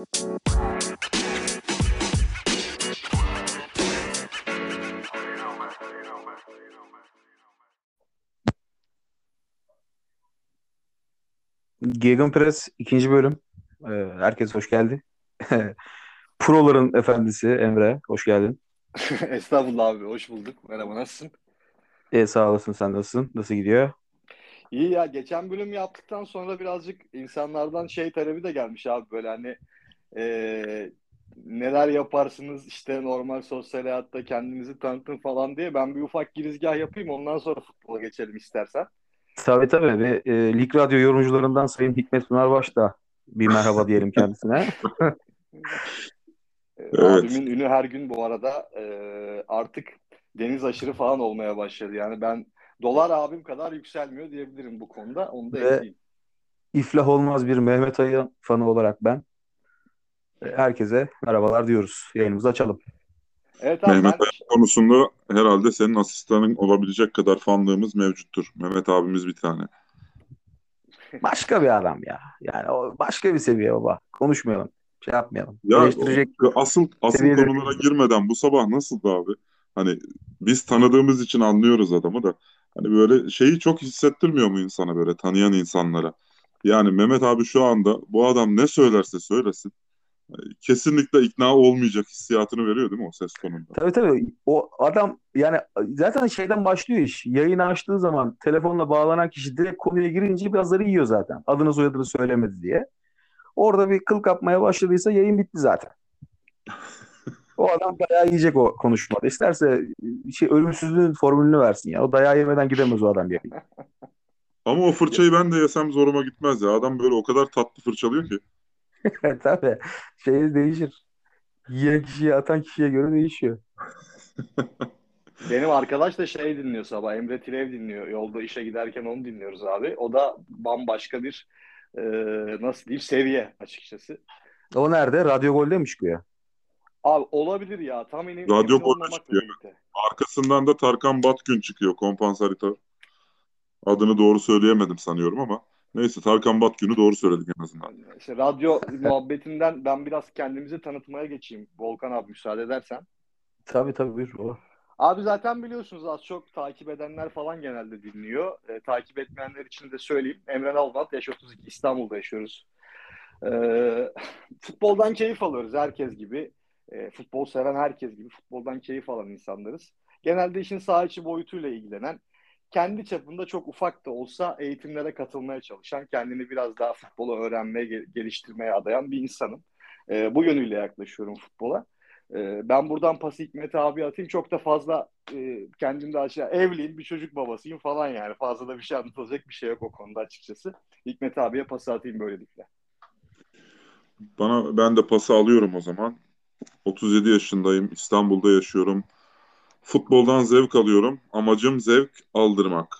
Gegenpress ikinci bölüm. Ee, herkes hoş geldi. Proların efendisi Emre, hoş geldin. Estağfurullah abi, hoş bulduk. Merhaba, nasılsın? E, sağ olasın, sen nasılsın? Nasıl gidiyor? İyi ya, geçen bölüm yaptıktan sonra birazcık insanlardan şey talebi de gelmiş abi böyle hani e, neler yaparsınız işte normal sosyal hayatta kendinizi tanıtın falan diye ben bir ufak girizgah yapayım ondan sonra futbola geçelim istersen. Tabii tabii ve e, Lig Radyo yorumcularından Sayın Hikmet Pınarbaş da bir merhaba diyelim kendisine. Evet. Abimin ünü her gün bu arada e, artık deniz aşırı falan olmaya başladı. Yani ben dolar abim kadar yükselmiyor diyebilirim bu konuda. Onu da Ve ekleyeyim. iflah olmaz bir Mehmet Ayı fanı olarak ben herkese merhabalar diyoruz. Yayınımızı açalım. Evet abi, Mehmet ben... konusunda herhalde senin asistanın olabilecek kadar fanlığımız mevcuttur. Mehmet abimiz bir tane. Başka bir adam ya. Yani o başka bir seviye baba. Konuşmayalım. Şey yapmayalım. Ya asıl asıl konulara girmeden bu sabah nasıldı abi? Hani biz tanıdığımız için anlıyoruz adamı da. Hani böyle şeyi çok hissettirmiyor mu insana böyle tanıyan insanlara? Yani Mehmet abi şu anda bu adam ne söylerse söylesin kesinlikle ikna olmayacak hissiyatını veriyor değil mi o ses tonunda? Tabii tabii. O adam yani zaten şeyden başlıyor iş. Yayını açtığı zaman telefonla bağlanan kişi direkt konuya girince birazları yiyor zaten. Adını soyadını söylemedi diye. Orada bir kıl kapmaya başladıysa yayın bitti zaten. o adam dayağı yiyecek o konuşmada. İsterse şey ölümsüzlüğün formülünü versin ya. O dayağı yemeden gidemez o adam yayın. Ama o fırçayı ben de yesem zoruma gitmez ya. Adam böyle o kadar tatlı fırçalıyor ki. Tabii. Şey değişir. Yiyen kişiye atan kişiye göre değişiyor. Benim arkadaş da şey dinliyor sabah. Emre Tilev dinliyor. Yolda işe giderken onu dinliyoruz abi. O da bambaşka bir e, nasıl diyeyim seviye açıkçası. O nerede? Radyo Gol'de mi çıkıyor? Abi olabilir ya. Tam emin, Radyo Gol'de çıkıyor. Birlikte. Arkasından da Tarkan Batgün çıkıyor. Kompansarita. Adını doğru söyleyemedim sanıyorum ama. Neyse Tarkan Batgün'ü doğru söyledik en azından. İşte radyo muhabbetinden ben biraz kendimizi tanıtmaya geçeyim. Volkan abi müsaade edersen. Tabii tabii buyur. O. Abi zaten biliyorsunuz az çok takip edenler falan genelde dinliyor. E, takip etmeyenler için de söyleyeyim. Emre Alvat, yaş 32 İstanbul'da yaşıyoruz. E, futboldan keyif alıyoruz herkes gibi. E, futbol seven herkes gibi futboldan keyif alan insanlarız. Genelde işin saha içi boyutuyla ilgilenen kendi çapında çok ufak da olsa eğitimlere katılmaya çalışan, kendini biraz daha futbolu öğrenmeye, geliştirmeye adayan bir insanım. E, bu yönüyle yaklaşıyorum futbola. E, ben buradan pası Hikmet abi atayım. Çok da fazla e, kendimde aşağı evliyim, bir çocuk babasıyım falan yani. Fazla da bir şey anlatılacak bir şey yok o konuda açıkçası. Hikmet abiye pası atayım böylelikle. Bana ben de pası alıyorum o zaman. 37 yaşındayım, İstanbul'da yaşıyorum. Futboldan zevk alıyorum. Amacım zevk aldırmak.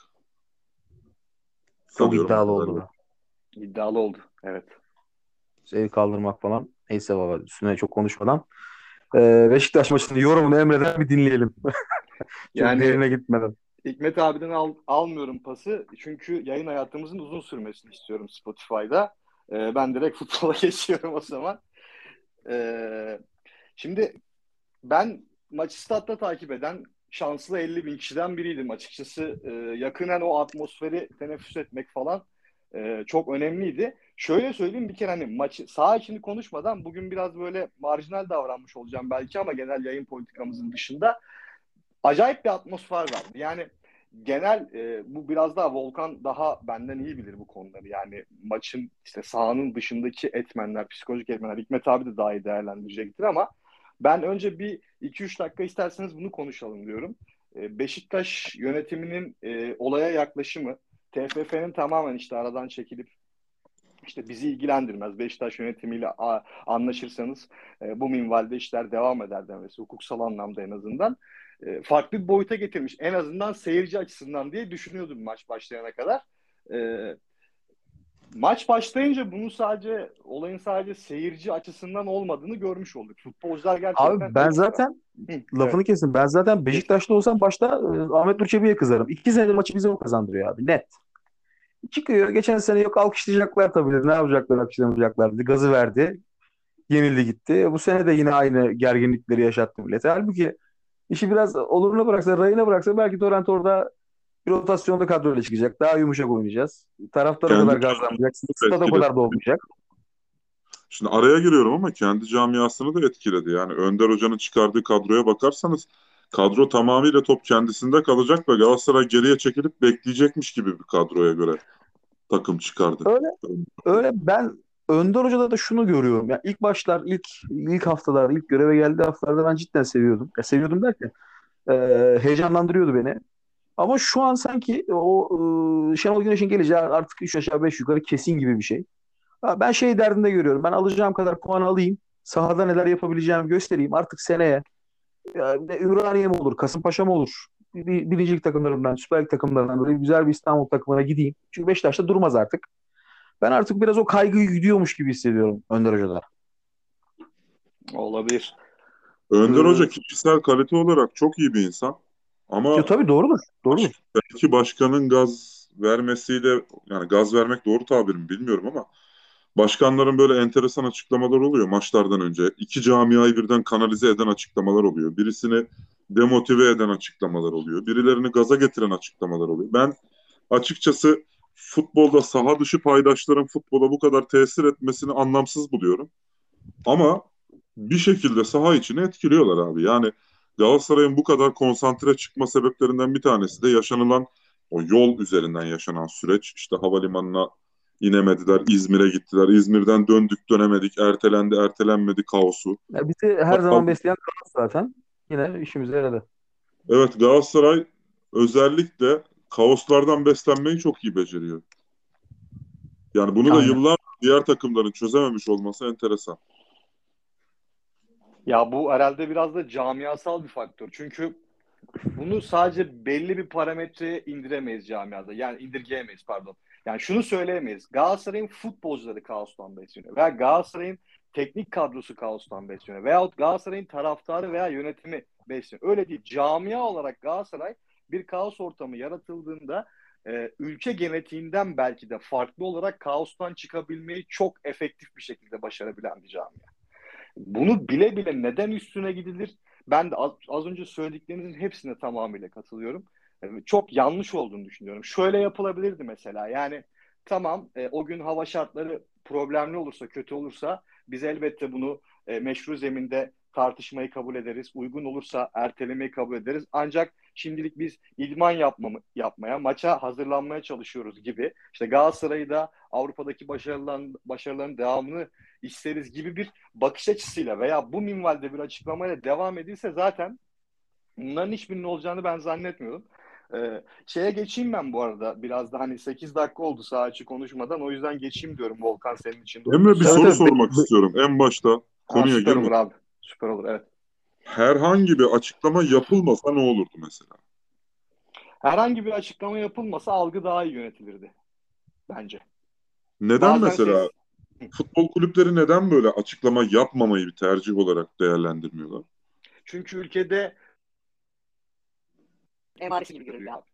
Çok Sanıyorum iddialı oldu. İddialı oldu. Evet. Zevk aldırmak falan. Neyse baba üstüne çok konuşmadan. Ee, Beşiktaş maçının yorumunu Emre'den bir dinleyelim. yani derine gitmeden. Hikmet abiden al, almıyorum pası. Çünkü yayın hayatımızın uzun sürmesini istiyorum Spotify'da. Ee, ben direkt futbola geçiyorum o zaman. Ee, şimdi ben maçı statta takip eden şanslı 50 bin kişiden biriydim açıkçası. E, yakınen o atmosferi teneffüs etmek falan e, çok önemliydi. Şöyle söyleyeyim bir kere hani maçı sağ içini konuşmadan bugün biraz böyle marjinal davranmış olacağım belki ama genel yayın politikamızın dışında acayip bir atmosfer vardı. Yani genel e, bu biraz daha Volkan daha benden iyi bilir bu konuları. Yani maçın işte sahanın dışındaki etmenler, psikolojik etmenler Hikmet abi de daha iyi değerlendirecektir ama ben önce bir 2-3 dakika isterseniz bunu konuşalım diyorum. Ee, Beşiktaş yönetiminin e, olaya yaklaşımı, TFF'nin tamamen işte aradan çekilip işte bizi ilgilendirmez. Beşiktaş yönetimiyle a, anlaşırsanız e, bu minvalde işler devam eder demesi hukuksal anlamda en azından. E, farklı bir boyuta getirmiş. En azından seyirci açısından diye düşünüyordum maç başlayana kadar. E, maç başlayınca bunu sadece olayın sadece seyirci açısından olmadığını görmüş olduk. Futbolcular gerçekten Abi ben zaten Hı, lafını evet. kesin. Ben zaten Beşiktaş'ta olsam başta e, Ahmet Nur kızarım. İki senedir maçı bize o kazandırıyor abi. Net. Çıkıyor. Geçen sene yok alkışlayacaklar tabii. Ne yapacaklar alkışlamayacaklar. Gazı verdi. yenildi gitti. Bu sene de yine aynı gerginlikleri yaşattı millete. Halbuki işi biraz oluruna bıraksa, rayına bıraksa belki Torrent orada rotasyonda kadroyla çıkacak. Daha yumuşak oynayacağız. Taraftar o kadar gazlanmayacak. Stada o kadar da olmayacak. Şimdi araya giriyorum ama kendi camiasını da etkiledi. Yani Önder Hoca'nın çıkardığı kadroya bakarsanız kadro tamamıyla top kendisinde kalacak ve Galatasaray geriye çekilip bekleyecekmiş gibi bir kadroya göre takım çıkardı. Öyle, öyle ben Önder Hoca'da da şunu görüyorum. Yani ilk başlar, ilk ilk haftalar, ilk göreve geldiği haftalarda ben cidden seviyordum. Ya seviyordum derken e, heyecanlandırıyordu beni. Ama şu an sanki o e, Şenol Güneş'in geleceği artık 3 aşağı 5 yukarı kesin gibi bir şey. Ben şey derdinde görüyorum. Ben alacağım kadar puan alayım. Sahada neler yapabileceğimi göstereyim. Artık seneye ya, ne Ümraniye mi olur, Kasımpaşa mı olur? Bir, birincilik takımlarından, Süper Lig takımlarından böyle güzel bir İstanbul takımına gideyim. Çünkü Beşiktaş'ta durmaz artık. Ben artık biraz o kaygıyı gidiyormuş gibi hissediyorum Önder Hoca'da. Olabilir. Önder Ee, Hoca kişisel kalite olarak çok iyi bir insan. Ama Ya, tabii doğrudur. Doğrudur. belki başkanın gaz vermesiyle yani gaz vermek doğru tabir mi bilmiyorum ama başkanların böyle enteresan açıklamalar oluyor maçlardan önce. İki camiayı birden kanalize eden açıklamalar oluyor. Birisini demotive eden açıklamalar oluyor. Birilerini gaza getiren açıklamalar oluyor. Ben açıkçası futbolda saha dışı paydaşların futbola bu kadar tesir etmesini anlamsız buluyorum. Ama bir şekilde saha içine etkiliyorlar abi. Yani Galatasaray'ın bu kadar konsantre çıkma sebeplerinden bir tanesi de yaşanılan o yol üzerinden yaşanan süreç. İşte havalimanına inemediler, İzmir'e gittiler. İzmir'den döndük dönemedik, ertelendi ertelenmedi kaosu. Ya bizi her Hatta- zaman besleyen kaos zaten. Yine işimize yaradı. Evet Galatasaray özellikle kaoslardan beslenmeyi çok iyi beceriyor. Yani bunu da Aynen. yıllar diğer takımların çözememiş olması enteresan. Ya bu herhalde biraz da camiasal bir faktör. Çünkü bunu sadece belli bir parametreye indiremeyiz camiada. Yani indirgeyemeyiz pardon. Yani şunu söyleyemeyiz. Galatasaray'ın futbolcuları kaostan besleniyor. Veya Galatasaray'ın teknik kadrosu kaostan besleniyor. Veyahut Galatasaray'ın taraftarı veya yönetimi besleniyor. Öyle değil. Camia olarak Galatasaray bir kaos ortamı yaratıldığında e, ülke genetiğinden belki de farklı olarak kaostan çıkabilmeyi çok efektif bir şekilde başarabilen bir camia. Bunu bile bile neden üstüne gidilir? Ben de az, az önce söylediklerinizin hepsine tamamıyla katılıyorum. E, Çok yanlış olduğunu düşünüyorum. Şöyle yapılabilirdi mesela. Yani tamam e, o gün hava şartları problemli olursa, kötü olursa biz elbette bunu e, meşru zeminde tartışmayı kabul ederiz. Uygun olursa ertelemeyi kabul ederiz. Ancak şimdilik biz idman yapmamı, yapmaya, maça hazırlanmaya çalışıyoruz gibi. İşte Galatasaray'ı da Avrupa'daki başarıların, başarıların devamını isteriz gibi bir bakış açısıyla veya bu minvalde bir açıklamayla devam edilse zaten bunların hiçbirinin olacağını ben zannetmiyorum. Ee, şeye geçeyim ben bu arada. Biraz da hani 8 dakika oldu sağ açı konuşmadan. O yüzden geçeyim diyorum Volkan senin için. de Emre bir soru sormak istiyorum en başta Ha, konuya süper girme. olur abi. Süper olur evet. Herhangi bir açıklama yapılmasa ne olurdu mesela? Herhangi bir açıklama yapılmasa algı daha iyi yönetilirdi. Bence. Neden Bazen mesela şey- futbol kulüpleri neden böyle açıklama yapmamayı bir tercih olarak değerlendirmiyorlar? Çünkü ülkede emaresi gibi görülüyor abi.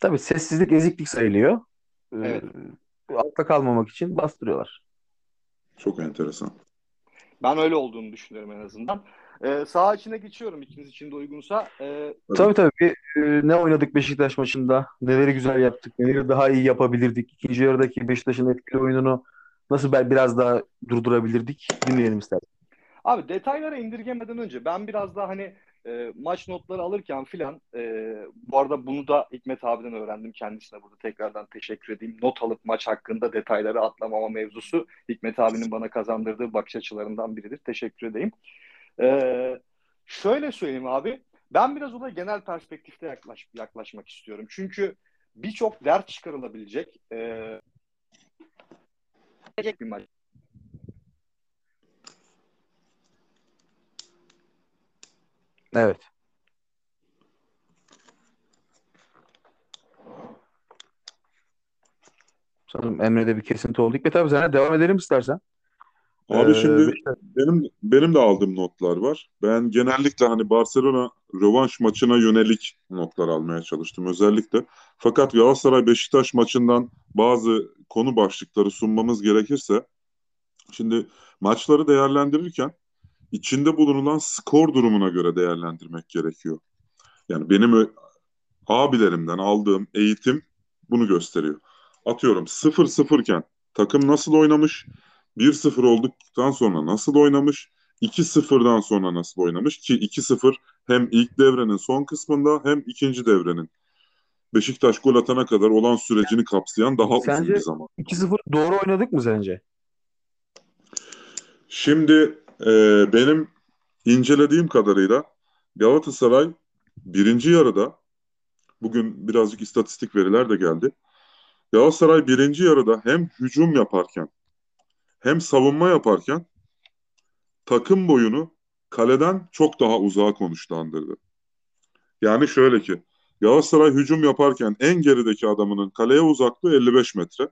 Tabii sessizlik eziklik sayılıyor. Ee, Evet. altta kalmamak için bastırıyorlar. Çok enteresan. Ben öyle olduğunu düşünüyorum en azından. Ee, sağ içine geçiyorum ikiniz için de uygunsa. Ee, Tabii tabii. Bir, e, ne oynadık Beşiktaş maçında? Neleri güzel yaptık? Neleri daha iyi yapabilirdik? İkinci yarıdaki Beşiktaş'ın etkili oyununu nasıl biraz daha durdurabilirdik? Dinleyelim istersen. Abi detaylara indirgemeden önce ben biraz daha hani e, maç notları alırken filan e, bu arada bunu da Hikmet abiden öğrendim. Kendisine burada tekrardan teşekkür edeyim. Not alıp maç hakkında detayları atlamama mevzusu Hikmet abinin bana kazandırdığı bakış açılarından biridir. Teşekkür edeyim. E, şöyle söyleyeyim abi. Ben biraz olaya genel perspektifte yaklaş, yaklaşmak istiyorum. Çünkü birçok ders çıkarılabilecek e, bir maç. Evet. Sanırım Emre'de bir kesinti oldu. Hikmet abi sana devam edelim istersen. Abi Ee, şimdi Beşiktaş- benim benim de aldığım notlar var. Ben genellikle hani Barcelona rövanş maçına yönelik notlar almaya çalıştım özellikle. Fakat Galatasaray Beşiktaş maçından bazı konu başlıkları sunmamız gerekirse Şimdi maçları değerlendirirken içinde bulunulan skor durumuna göre değerlendirmek gerekiyor. Yani benim abilerimden aldığım eğitim bunu gösteriyor. Atıyorum 0-0 iken takım nasıl oynamış, 1-0 olduktan sonra nasıl oynamış, 2-0'dan sonra nasıl oynamış ki 2-0 hem ilk devrenin son kısmında hem ikinci devrenin Beşiktaş gol atana kadar olan sürecini kapsayan daha Sence uzun bir zaman. 2-0 doğru oynadık mı sence? Şimdi e, benim incelediğim kadarıyla Galatasaray birinci yarıda bugün birazcık istatistik veriler de geldi. Galatasaray birinci yarıda hem hücum yaparken hem savunma yaparken takım boyunu kaleden çok daha uzağa konuşlandırdı. Yani şöyle ki Galatasaray hücum yaparken en gerideki adamının kaleye uzaklığı 55 metre.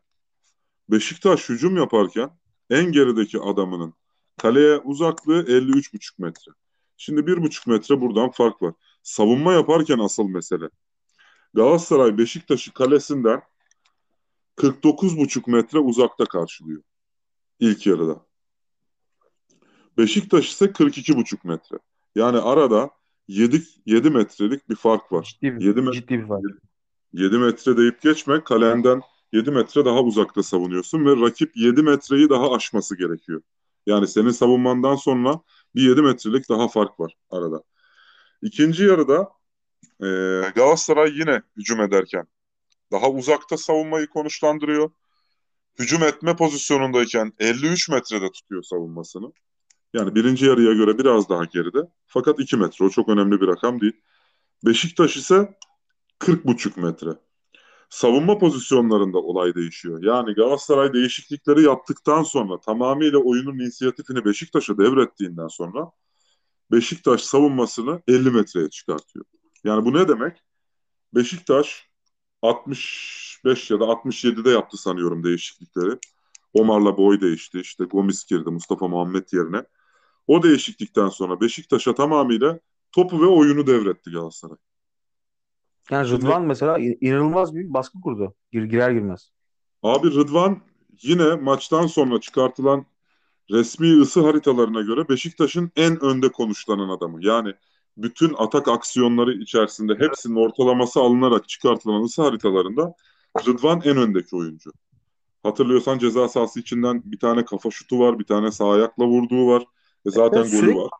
Beşiktaş hücum yaparken en gerideki adamının kaleye uzaklığı 53,5 metre. Şimdi 1,5 metre buradan fark var. Savunma yaparken asıl mesele. Galatasaray Beşiktaş'ı kalesinden 49,5 metre uzakta karşılıyor. İlk yarıda. Beşiktaş ise 42,5 metre. Yani arada 7, 7 metrelik bir fark var. Ciddi bir, 7, met- ciddi bir fark. 7 metre deyip geçme. Kalenden 7 metre daha uzakta savunuyorsun ve rakip 7 metreyi daha aşması gerekiyor. Yani senin savunmandan sonra bir 7 metrelik daha fark var arada. İkinci yarıda e, Galatasaray yine hücum ederken daha uzakta savunmayı konuşlandırıyor. Hücum etme pozisyonundayken 53 metrede tutuyor savunmasını. Yani birinci yarıya göre biraz daha geride. Fakat 2 metre o çok önemli bir rakam değil. Beşiktaş ise 40,5 metre. Savunma pozisyonlarında olay değişiyor. Yani Galatasaray değişiklikleri yaptıktan sonra tamamıyla oyunun inisiyatifini Beşiktaş'a devrettiğinden sonra Beşiktaş savunmasını 50 metreye çıkartıyor. Yani bu ne demek? Beşiktaş 65 ya da 67'de yaptı sanıyorum değişiklikleri. Omar'la boy değişti. İşte Gomis girdi Mustafa Muhammed yerine. O değişiklikten sonra Beşiktaş'a tamamıyla topu ve oyunu devretti Galatasaray. Yani Şimdi- Rıdvan mesela in- inanılmaz bir baskı kurdu. Gir, girer girmez. Abi Rıdvan yine maçtan sonra çıkartılan resmi ısı haritalarına göre Beşiktaş'ın en önde konuşlanan adamı. Yani bütün atak aksiyonları içerisinde hepsinin ortalaması alınarak çıkartılan ısı haritalarında Rıdvan en öndeki oyuncu. Hatırlıyorsan ceza sahası içinden bir tane kafa şutu var, bir tane sağ ayakla vurduğu var. Ve zaten Evet, golü var.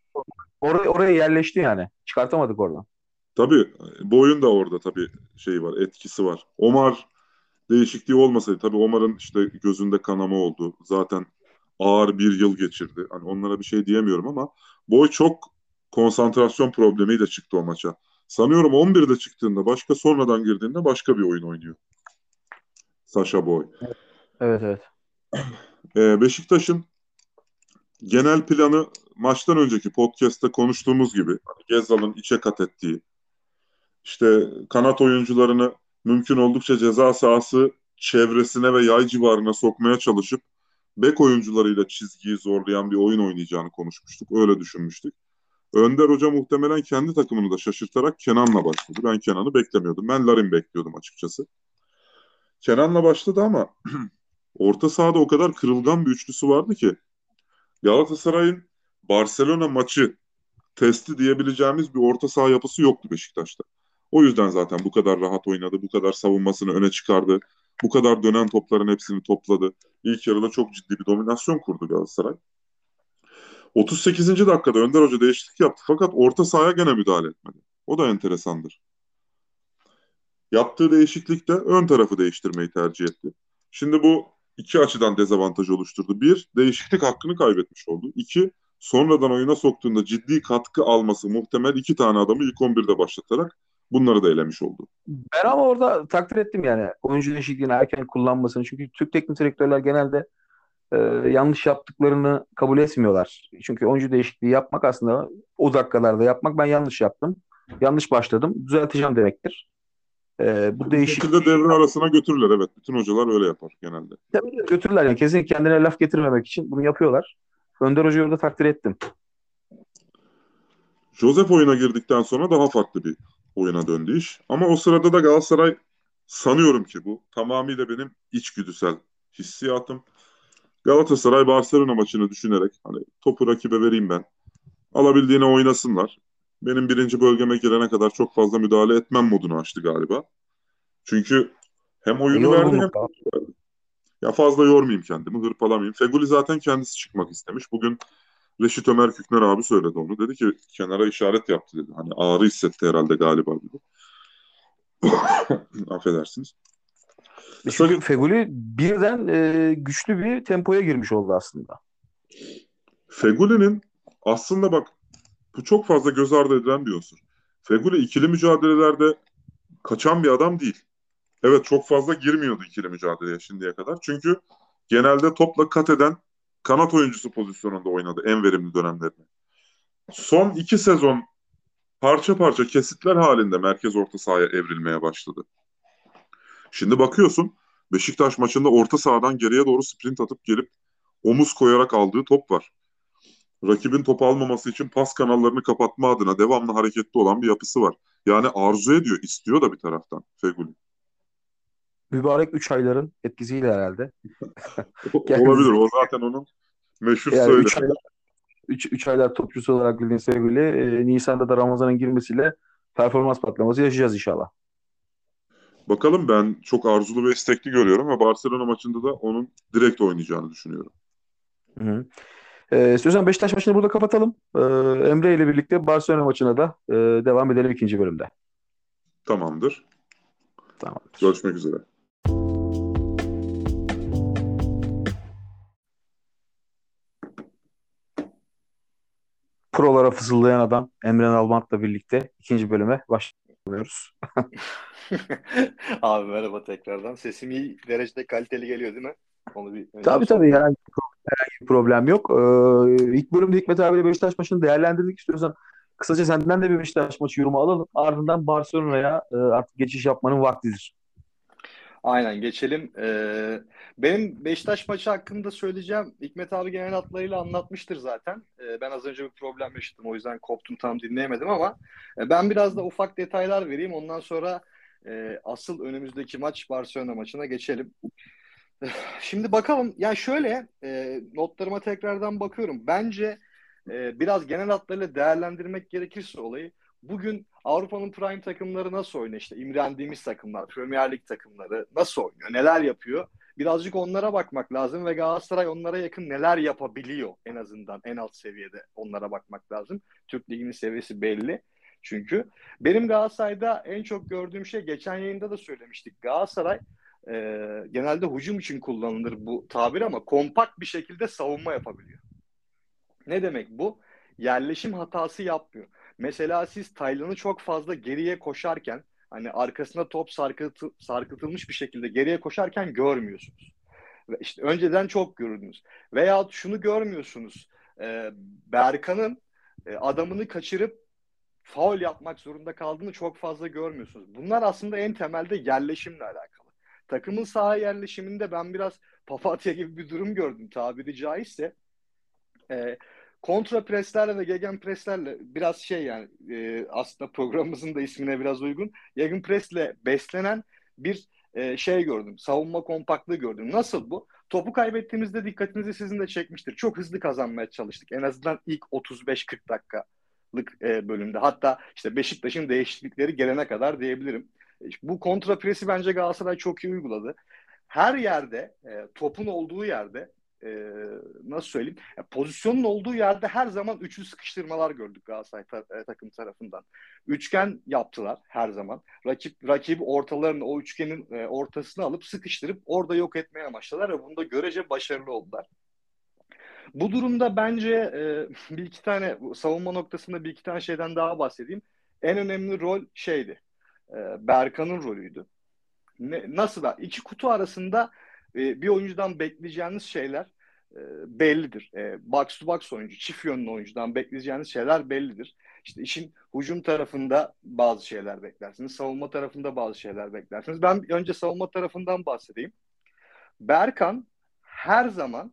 Oraya, oraya yerleşti yani. Çıkartamadık oradan. Tabii boyun da orada tabii şey var, etkisi var. Omar değişikliği olmasaydı tabii Omar'ın işte gözünde kanama oldu. Zaten ağır bir yıl geçirdi. Hani onlara bir şey diyemiyorum ama boy çok konsantrasyon problemiyle çıktı o maça. Sanıyorum 11'de çıktığında başka sonradan girdiğinde başka bir oyun oynuyor. Sasha Boy. Evet evet. Ee, Beşiktaş'ın genel planı maçtan önceki podcast'te konuştuğumuz gibi hani Gezzal'ın içe kat ettiği işte kanat oyuncularını mümkün oldukça ceza sahası çevresine ve yay civarına sokmaya çalışıp bek oyuncularıyla çizgiyi zorlayan bir oyun oynayacağını konuşmuştuk. Öyle düşünmüştük. Önder Hoca muhtemelen kendi takımını da şaşırtarak Kenan'la başladı. Ben Kenan'ı beklemiyordum. Ben Larin bekliyordum açıkçası. Kenan'la başladı ama orta sahada o kadar kırılgan bir üçlüsü vardı ki Galatasaray'ın Barcelona maçı testi diyebileceğimiz bir orta saha yapısı yoktu Beşiktaş'ta. O yüzden zaten bu kadar rahat oynadı, bu kadar savunmasını öne çıkardı, bu kadar dönen topların hepsini topladı. İlk yarıda çok ciddi bir dominasyon kurdu Galatasaray. 38. dakikada Önder Hoca değişiklik yaptı fakat orta sahaya gene müdahale etmedi. O da enteresandır. Yaptığı değişiklikte ön tarafı değiştirmeyi tercih etti. Şimdi bu iki açıdan dezavantaj oluşturdu. Bir, değişiklik hakkını kaybetmiş oldu. İki, sonradan oyuna soktuğunda ciddi katkı alması muhtemel iki tane adamı ilk 11'de başlatarak bunları da elemiş oldu. Ben ama orada takdir ettim yani oyuncu değişikliğini erken kullanmasını. Çünkü Türk teknik direktörler genelde e, yanlış yaptıklarını kabul etmiyorlar. Çünkü oyuncu değişikliği yapmak aslında o dakikalarda yapmak ben yanlış yaptım. Yanlış başladım. Düzelteceğim demektir. E, bu değişik şekilde devre arasına götürürler evet. Bütün hocalar öyle yapar genelde. Tabii götürürler yani kesinlikle kendine laf getirmemek için bunu yapıyorlar. Önder Hoca'yı orada takdir ettim. Joseph oyuna girdikten sonra daha farklı bir oyuna döndü iş. Ama o sırada da Galatasaray sanıyorum ki bu tamamıyla benim içgüdüsel hissiyatım. Galatasaray Barcelona maçını düşünerek hani topu rakibe vereyim ben. Alabildiğine oynasınlar. Benim birinci bölgeme girene kadar çok fazla müdahale etmem modunu açtı galiba. Çünkü hem oyunu verdi hem verdi. Ya fazla yormayayım kendimi, hırpalamayayım. Feguli zaten kendisi çıkmak istemiş. Bugün Reşit Ömer Kükner abi söyledi onu. Dedi ki kenara işaret yaptı dedi. Hani ağrı hissetti herhalde galiba dedi. Affedersiniz. Çünkü Feguli birden e, güçlü bir tempoya girmiş oldu aslında. Feguli'nin aslında bak bu çok fazla göz ardı edilen bir unsur. Feguli ikili mücadelelerde kaçan bir adam değil. Evet çok fazla girmiyordu ikili mücadeleye şimdiye kadar. Çünkü genelde topla kat eden kanat oyuncusu pozisyonunda oynadı en verimli dönemlerinde. Son iki sezon parça parça kesitler halinde merkez orta sahaya evrilmeye başladı. Şimdi bakıyorsun Beşiktaş maçında orta sahadan geriye doğru sprint atıp gelip omuz koyarak aldığı top var. Rakibin top almaması için pas kanallarını kapatma adına devamlı hareketli olan bir yapısı var. Yani arzu ediyor, istiyor da bir taraftan Feguli. Mübarek 3 ayların etkisiyle herhalde. Olabilir. O zaten onun meşhur yani söylemi. 3 aylar, üç, üç aylar topçusu olarak bildiğin Feguli. E, Nisan'da da Ramazan'ın girmesiyle performans patlaması yaşayacağız inşallah. Bakalım ben çok arzulu ve istekli görüyorum ve Barcelona maçında da onun direkt oynayacağını düşünüyorum. Hı hı. Ee, istiyorsan Beşiktaş maçını burada kapatalım. Ee, Emre ile birlikte Barcelona maçına da e, devam edelim ikinci bölümde. Tamamdır. Tamamdır. Görüşmek üzere. Prolara fısıldayan adam Emre Almant'la birlikte ikinci bölüme başlıyoruz. Abi merhaba tekrardan. Sesim iyi derecede kaliteli geliyor değil mi? Onu bir tabii tabii herhangi bir, problem, herhangi bir problem yok. Ee, ilk bölümde Hikmet abiyle Beşiktaş maçını değerlendirdik istiyorsan kısaca senden de bir Beşiktaş maçı yorumu alalım. Ardından Barcelona'ya e, artık geçiş yapmanın vaktidir. Aynen geçelim. Ee, benim Beşiktaş maçı hakkında söyleyeceğim. Hikmet abi genel hatlarıyla anlatmıştır zaten. Ee, ben az önce bir problem yaşadım. O yüzden koptum tam dinleyemedim ama e, ben biraz da ufak detaylar vereyim. Ondan sonra e, asıl önümüzdeki maç Barcelona maçına geçelim. Şimdi bakalım. Yani şöyle e, notlarıma tekrardan bakıyorum. Bence e, biraz genel hatlarıyla değerlendirmek gerekirse olayı bugün Avrupa'nın prime takımları nasıl oynuyor? İşte imrendiğimiz takımlar, Premier Lig takımları nasıl oynuyor? Neler yapıyor? Birazcık onlara bakmak lazım ve Galatasaray onlara yakın neler yapabiliyor en azından en alt seviyede onlara bakmak lazım. Türk Ligi'nin seviyesi belli. Çünkü benim Galatasaray'da en çok gördüğüm şey geçen yayında da söylemiştik. Galatasaray e, genelde hücum için kullanılır bu tabir ama kompakt bir şekilde savunma yapabiliyor. Ne demek bu? Yerleşim hatası yapmıyor. Mesela siz Taylan'ı çok fazla geriye koşarken hani arkasında top sarkıtı, sarkıtılmış bir şekilde geriye koşarken görmüyorsunuz. İşte önceden çok görürdünüz. Veya şunu görmüyorsunuz. E, Berkan'ın e, adamını kaçırıp faul yapmak zorunda kaldığını çok fazla görmüyorsunuz. Bunlar aslında en temelde yerleşimle alakalı. Takımın saha yerleşiminde ben biraz papatya gibi bir durum gördüm tabiri caizse. E, kontra preslerle ve gegen preslerle biraz şey yani e, aslında programımızın da ismine biraz uygun. Gegen presle beslenen bir e, şey gördüm. Savunma kompaktlığı gördüm. Nasıl bu? Topu kaybettiğimizde dikkatinizi sizin de çekmiştir. Çok hızlı kazanmaya çalıştık. En azından ilk 35-40 dakikalık e, bölümde. Hatta işte Beşiktaş'ın değişiklikleri gelene kadar diyebilirim. E, bu kontra presi bence Galatasaray çok iyi uyguladı. Her yerde, e, topun olduğu yerde e, nasıl söyleyeyim ya, pozisyonun olduğu yerde her zaman üçlü sıkıştırmalar gördük Galatasaray ta- e, takım tarafından. Üçgen yaptılar her zaman. Rakip rakibi ortalarını o üçgenin e, ortasına alıp sıkıştırıp orada yok etmeye amaçladılar ve bunda görece başarılı oldular. Bu durumda bence e, bir iki tane savunma noktasında bir iki tane şeyden daha bahsedeyim. En önemli rol şeydi. E, Berkan'ın rolüydü. Ne, nasıl da iki kutu arasında e, bir oyuncudan bekleyeceğiniz şeyler e, bellidir. E, box to box oyuncu, çift yönlü oyuncudan bekleyeceğiniz şeyler bellidir. İşte işin hücum tarafında bazı şeyler beklersiniz. Savunma tarafında bazı şeyler beklersiniz. Ben önce savunma tarafından bahsedeyim. Berkan her zaman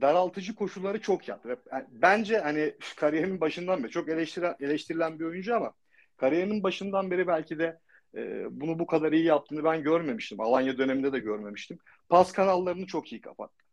daraltıcı koşulları çok yaptı. Bence hani kariyerinin başından beri çok eleştirilen, eleştirilen bir oyuncu ama kariyerinin başından beri belki de e, bunu bu kadar iyi yaptığını ben görmemiştim. Alanya döneminde de görmemiştim. Pas kanallarını çok iyi kapattı.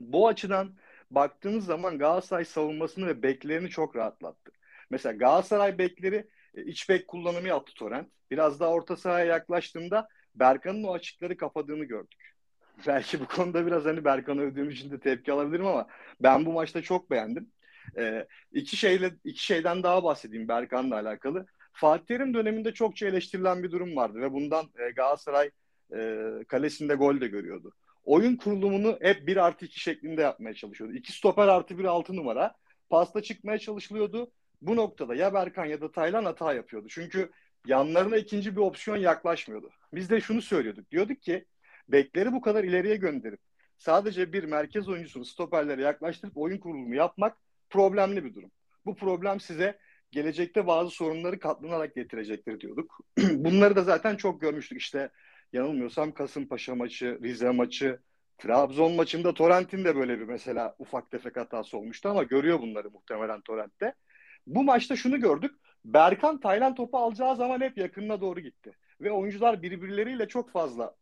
Bu açıdan baktığınız zaman Galatasaray savunmasını ve beklerini çok rahatlattı. Mesela Galatasaray bekleri e, iç bek kullanımı yaptı Torrent. Biraz daha orta sahaya yaklaştığında Berkan'ın o açıkları kapadığını gördük. Belki bu konuda biraz hani Berkan'ı övdüğüm için de tepki alabilirim ama ben bu maçta çok beğendim. Ee, iki şeyle iki şeyden daha bahsedeyim Berkan'la alakalı. Fatih Terim döneminde çokça eleştirilen bir durum vardı ve bundan e, Galatasaray e, kalesinde gol de görüyordu. Oyun kurulumunu hep 1 artı 2 şeklinde yapmaya çalışıyordu. İki stoper artı bir altı numara. Pasta çıkmaya çalışılıyordu. Bu noktada ya Berkan ya da Taylan hata yapıyordu. Çünkü yanlarına ikinci bir opsiyon yaklaşmıyordu. Biz de şunu söylüyorduk. Diyorduk ki bekleri bu kadar ileriye gönderip sadece bir merkez oyuncusunu stoperlere yaklaştırıp oyun kurulumu yapmak problemli bir durum. Bu problem size gelecekte bazı sorunları katlanarak getirecektir diyorduk. Bunları da zaten çok görmüştük. İşte yanılmıyorsam Kasımpaşa maçı, Rize maçı, Trabzon maçında Torrent'in de böyle bir mesela ufak tefek hatası olmuştu ama görüyor bunları muhtemelen Torrent'te. Bu maçta şunu gördük. Berkan Taylan topu alacağı zaman hep yakınına doğru gitti. Ve oyuncular birbirleriyle çok fazla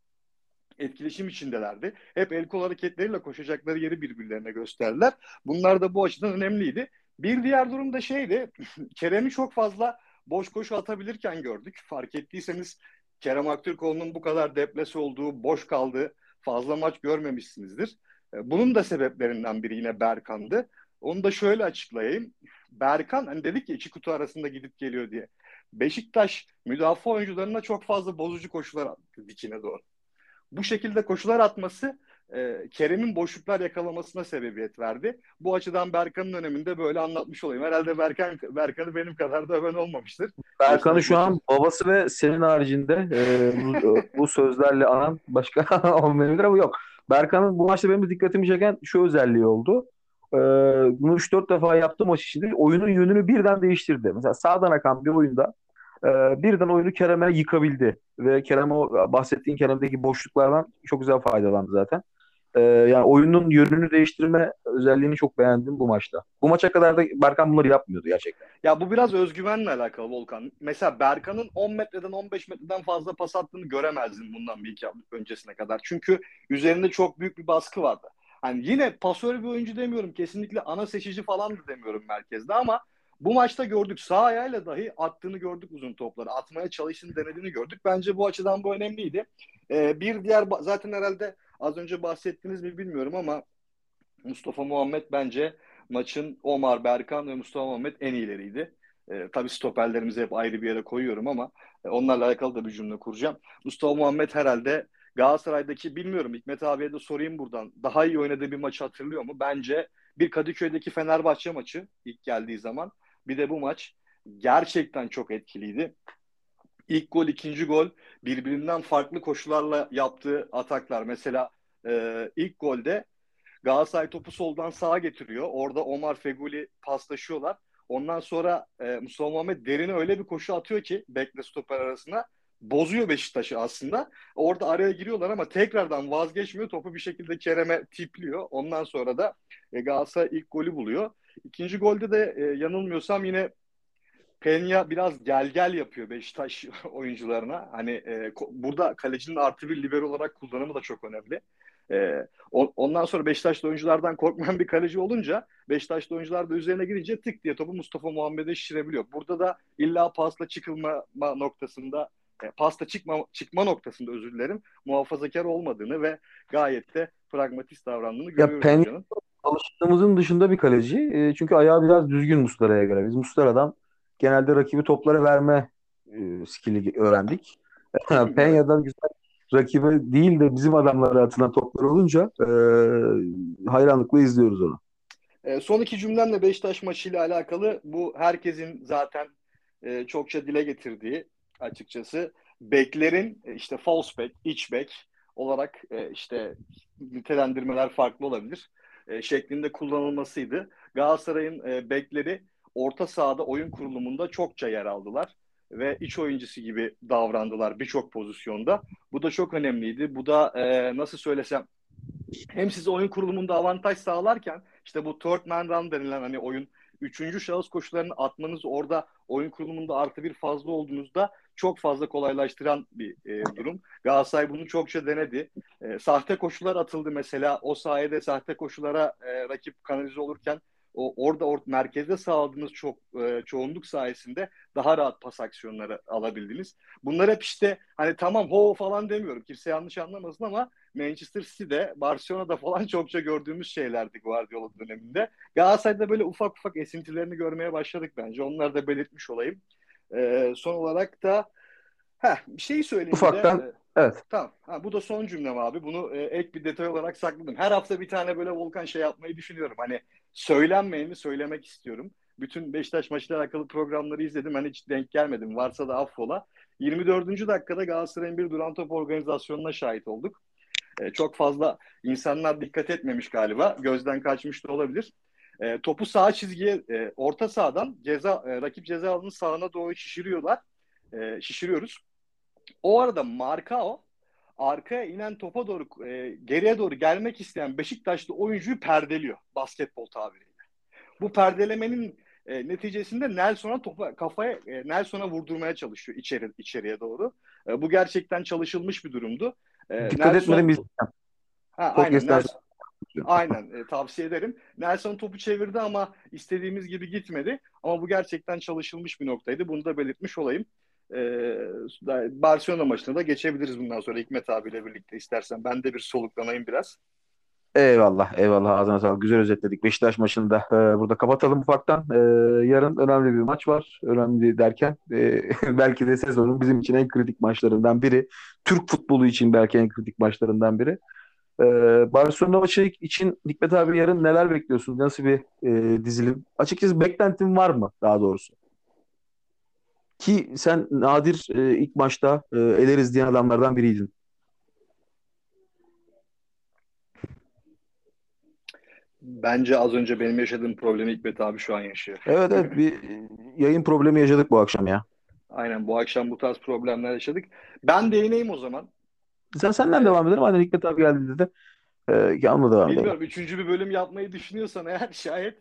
etkileşim içindelerdi. Hep el kol hareketleriyle koşacakları yeri birbirlerine gösterdiler. Bunlar da bu açıdan önemliydi. Bir diğer durum da şeydi. Kerem'i çok fazla boş koşu atabilirken gördük. Fark ettiyseniz Kerem Aktürkoğlu'nun bu kadar deplesi olduğu, boş kaldığı fazla maç görmemişsinizdir. E, bunun da sebeplerinden biri yine Berkan'dı. Onu da şöyle açıklayayım. Berkan hani dedik ya iki kutu arasında gidip geliyor diye. Beşiktaş müdafaa oyuncularına çok fazla bozucu koşular attı dikine doğru. Bu şekilde koşular atması e, Kerem'in boşluklar yakalamasına sebebiyet verdi. Bu açıdan Berkan'ın öneminde böyle anlatmış olayım. Herhalde Berkan Berkan'ı benim kadar da öven olmamıştır. Berkan'ı şu an babası ve senin haricinde e, bu, bu sözlerle anan başka olmayabilir ama yok. Berkan'ın bu maçta benim dikkatimi çeken şu özelliği oldu. Ee, bunu 3-4 defa yaptı maç içinde. Oyunun yönünü birden değiştirdi. Mesela sağdan akan bir oyunda e, birden oyunu Kerem'e yıkabildi. Ve Kerem o bahsettiğin Kerem'deki boşluklardan çok güzel faydalandı zaten. Ee, yani oyunun yönünü değiştirme özelliğini çok beğendim bu maçta. Bu maça kadar da Berkan bunları yapmıyordu gerçekten. Ya bu biraz özgüvenle alakalı Volkan. Mesela Berkan'ın 10 metreden 15 metreden fazla pas attığını göremezdin bundan bir iki öncesine kadar. Çünkü üzerinde çok büyük bir baskı vardı. Hani yine pasör bir oyuncu demiyorum. Kesinlikle ana seçici falan da demiyorum merkezde ama bu maçta gördük. Sağ ayağıyla dahi attığını gördük uzun topları. Atmaya çalıştığını denediğini gördük. Bence bu açıdan bu önemliydi. Ee, bir diğer zaten herhalde az önce bahsettiniz mi bilmiyorum ama Mustafa Muhammed bence maçın Omar Berkan ve Mustafa Muhammed en iyileriydi. E, tabii stoperlerimizi hep ayrı bir yere koyuyorum ama e, onlarla alakalı da bir cümle kuracağım. Mustafa Muhammed herhalde Galatasaray'daki bilmiyorum Hikmet abiye de sorayım buradan. Daha iyi oynadığı bir maçı hatırlıyor mu? Bence bir Kadıköy'deki Fenerbahçe maçı ilk geldiği zaman. Bir de bu maç gerçekten çok etkiliydi. İlk gol, ikinci gol birbirinden farklı koşularla yaptığı ataklar. Mesela e, ilk golde Galatasaray topu soldan sağa getiriyor. Orada Omar Feguli paslaşıyorlar. Ondan sonra e, Mustafa Muhammed derine öyle bir koşu atıyor ki bekle stoper arasına bozuyor Beşiktaş'ı aslında. Orada araya giriyorlar ama tekrardan vazgeçmiyor. Topu bir şekilde Kerem'e tipliyor. Ondan sonra da e, Galatasaray ilk golü buluyor. İkinci golde de e, yanılmıyorsam yine Penya biraz gel gel yapıyor Beşiktaş oyuncularına. Hani e, burada kalecinin artı bir libero olarak kullanımı da çok önemli. E, ondan sonra Beşiktaşlı oyunculardan korkmayan bir kaleci olunca Beşiktaşlı oyuncular da üzerine girince tık diye topu Mustafa Muhammed'e şişirebiliyor. Burada da illa pasla çıkılma noktasında e, pasta çıkma, çıkma noktasında özür dilerim muhafazakar olmadığını ve gayet de pragmatist davrandığını görüyoruz. Ya Pen alıştığımızın dışında bir kaleci. E, çünkü ayağı biraz düzgün Muslera'ya göre. Biz Muslera'dan genelde rakibi toplara verme e, skill'i öğrendik. Penya'dan güzel rakibe değil de bizim adamlara atılan toplar olunca e, hayranlıkla izliyoruz onu. E, son iki cümlemle Beşiktaş maçıyla alakalı bu herkesin zaten e, çokça dile getirdiği açıkçası beklerin e, işte false back, iç back olarak e, işte nitelendirmeler farklı olabilir e, şeklinde kullanılmasıydı. Galatasaray'ın e, bekleri orta sahada oyun kurulumunda çokça yer aldılar ve iç oyuncusu gibi davrandılar birçok pozisyonda. Bu da çok önemliydi. Bu da e, nasıl söylesem hem size oyun kurulumunda avantaj sağlarken işte bu third man run denilen hani oyun üçüncü şahıs koşularını atmanız orada oyun kurulumunda artı bir fazla olduğunuzda çok fazla kolaylaştıran bir e, durum. Galatasaray bunu çokça denedi. E, sahte koşular atıldı mesela. O sayede sahte koşulara e, rakip kanalize olurken o orada or, merkezde sağladığınız çok e, çoğunluk sayesinde daha rahat pas aksiyonları alabildiniz. Bunlar hep işte hani tamam ho falan demiyorum. Kimse yanlış anlamasın ama Manchester City'de, Barcelona'da falan çokça gördüğümüz şeylerdi Guardiola döneminde. Galatasaray'da böyle ufak ufak esintilerini görmeye başladık bence. Onları da belirtmiş olayım. E, son olarak da heh, bir şey söyleyeyim. Ufaktan de, Evet. Tamam. Ha, bu da son cümlem abi. Bunu e, ek bir detay olarak sakladım. Her hafta bir tane böyle Volkan şey yapmayı düşünüyorum. Hani söylenmeyeni söylemek istiyorum. Bütün Beşiktaş maçıyla alakalı programları izledim. Hani hiç denk gelmedim. Varsa da affola. 24. dakikada Galatasaray'ın bir duran top organizasyonuna şahit olduk. E, çok fazla insanlar dikkat etmemiş galiba. Gözden kaçmış da olabilir. E, topu sağ çizgiye, e, orta sahadan ceza, e, rakip ceza alanının sağına doğru şişiriyorlar. E, şişiriyoruz. O arada Markao arkaya inen topa doğru e, geriye doğru gelmek isteyen Beşiktaşlı oyuncuyu perdeliyor basketbol tabiriyle. Bu perdelemenin e, neticesinde Nelson'a topa kafaya e, Nelson'a vurdurmaya çalışıyor içeri içeriye doğru. E, bu gerçekten çalışılmış bir durumdu. E, Dikkat Nelson, etmedim biz. Ha, aynen, Nelson, aynen e, tavsiye ederim. Nelson topu çevirdi ama istediğimiz gibi gitmedi. Ama bu gerçekten çalışılmış bir noktaydı. Bunu da belirtmiş olayım. Ee, Barcelona maçına da geçebiliriz bundan sonra Hikmet abiyle birlikte istersen. Ben de bir soluklanayım biraz. Eyvallah, eyvallah. Ağzına sağlık. Güzel özetledik. Beşiktaş maçını da e, burada kapatalım ufaktan. E, yarın önemli bir maç var. Önemli derken e, belki de sezonun bizim için en kritik maçlarından biri. Türk futbolu için belki en kritik maçlarından biri. E, Barcelona maçı için Hikmet abi yarın neler bekliyorsun? Nasıl bir e, dizilim? Açıkçası beklentin var mı daha doğrusu? Ki sen nadir e, ilk maçta e, eleriz diyen adamlardan biriydin. Bence az önce benim yaşadığım problemi Hikmet abi şu an yaşıyor. Evet evet bir yayın problemi yaşadık bu akşam ya. Aynen bu akşam bu tarz problemler yaşadık. Ben değineyim o zaman. Sen senden devam edelim. Aynen Hikmet abi geldiğinde de e, yanına devam edelim. Bilmiyorum. Üçüncü bir bölüm yapmayı düşünüyorsan eğer şayet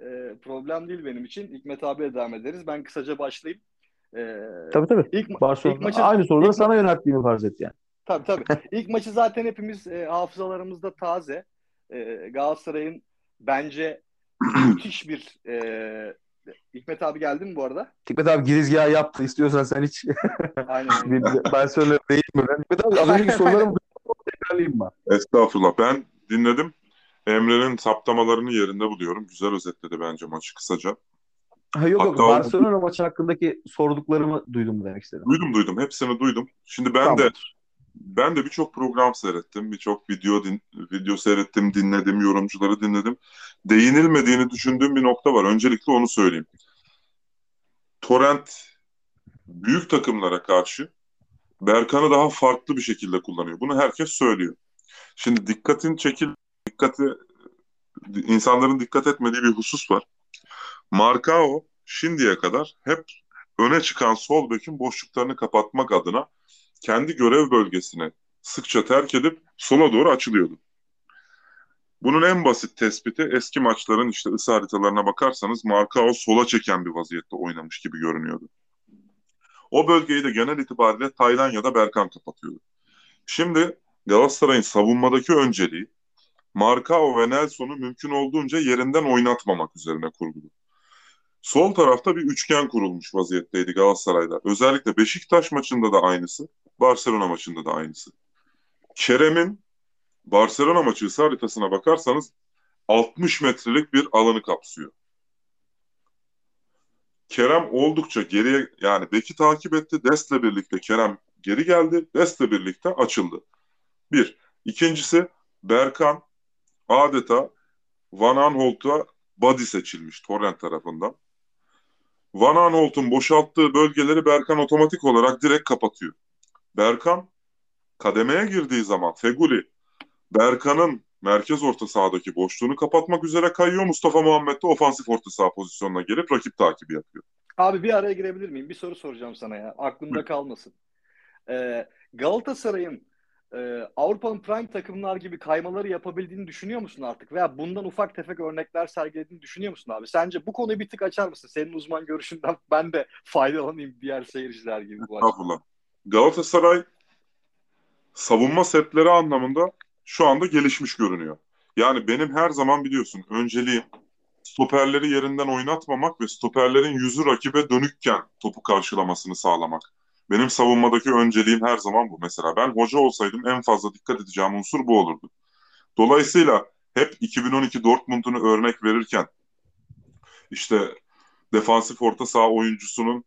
e, problem değil benim için. Hikmet abiye devam ederiz. Ben kısaca başlayayım. Ee, tabii tabii. İlk, Barcelona ilk maçı, aynı soruları ilk, sana yönelttiğini farz et yani. Tabii tabii. İlk maçı zaten hepimiz e, hafızalarımızda taze. E, Galatasaray'ın bence müthiş bir e, Hikmet abi geldi mi bu arada? Hikmet abi girizgahı yaptı. İstiyorsan sen hiç Aynen. Barcelona değil mi? Ben, Hikmet abi az önceki sorularımı tekrarlayayım mı? Estağfurullah. Ben dinledim. Emre'nin saptamalarını yerinde buluyorum. Güzel özetledi bence maçı kısaca. Ha, yok yok Barcelona maçı hakkındaki sorduklarımı duydum demek istedim. Duydum duydum. Hepsini duydum. Şimdi ben tamam. de ben de birçok program seyrettim. Birçok video din, video seyrettim, dinledim, yorumcuları dinledim. Değinilmediğini düşündüğüm bir nokta var. Öncelikle onu söyleyeyim. Torrent büyük takımlara karşı Berkan'ı daha farklı bir şekilde kullanıyor. Bunu herkes söylüyor. Şimdi dikkatin çekil dikkati insanların dikkat etmediği bir husus var. Marcao şimdiye kadar hep öne çıkan sol bekin boşluklarını kapatmak adına kendi görev bölgesini sıkça terk edip sola doğru açılıyordu. Bunun en basit tespiti eski maçların işte ısı haritalarına bakarsanız Marcao sola çeken bir vaziyette oynamış gibi görünüyordu. O bölgeyi de genel itibariyle Taylan ya da Berkan kapatıyordu. Şimdi Galatasaray'ın savunmadaki önceliği Marcao ve Nelson'u mümkün olduğunca yerinden oynatmamak üzerine kurgulu. Sol tarafta bir üçgen kurulmuş vaziyetteydi Galatasaray'da. Özellikle Beşiktaş maçında da aynısı, Barcelona maçında da aynısı. Kerem'in Barcelona maçı ısı haritasına bakarsanız 60 metrelik bir alanı kapsıyor. Kerem oldukça geriye yani beki takip etti. Dest'le birlikte Kerem geri geldi. Dest'le birlikte açıldı. Bir. İkincisi Berkan adeta Van Aanholt'a body seçilmiş Torrent tarafından. Van Aanholt'un boşalttığı bölgeleri Berkan otomatik olarak direkt kapatıyor. Berkan kademeye girdiği zaman Feguli Berkan'ın merkez orta sahadaki boşluğunu kapatmak üzere kayıyor. Mustafa Muhammed de ofansif orta saha pozisyonuna gelip rakip takibi yapıyor. Abi bir araya girebilir miyim? Bir soru soracağım sana ya. Aklımda kalmasın. Ee, Galatasaray'ın e, Avrupa'nın prime takımlar gibi kaymaları yapabildiğini düşünüyor musun artık? Veya bundan ufak tefek örnekler sergilediğini düşünüyor musun abi? Sence bu konuyu bir tık açar mısın? Senin uzman görüşünden ben de faydalanayım diğer seyirciler gibi. Bu Estağfurullah. Galatasaray savunma setleri anlamında şu anda gelişmiş görünüyor. Yani benim her zaman biliyorsun önceliğim stoperleri yerinden oynatmamak ve stoperlerin yüzü rakibe dönükken topu karşılamasını sağlamak. Benim savunmadaki önceliğim her zaman bu. Mesela ben hoca olsaydım en fazla dikkat edeceğim unsur bu olurdu. Dolayısıyla hep 2012 Dortmund'unu örnek verirken işte defansif orta saha oyuncusunun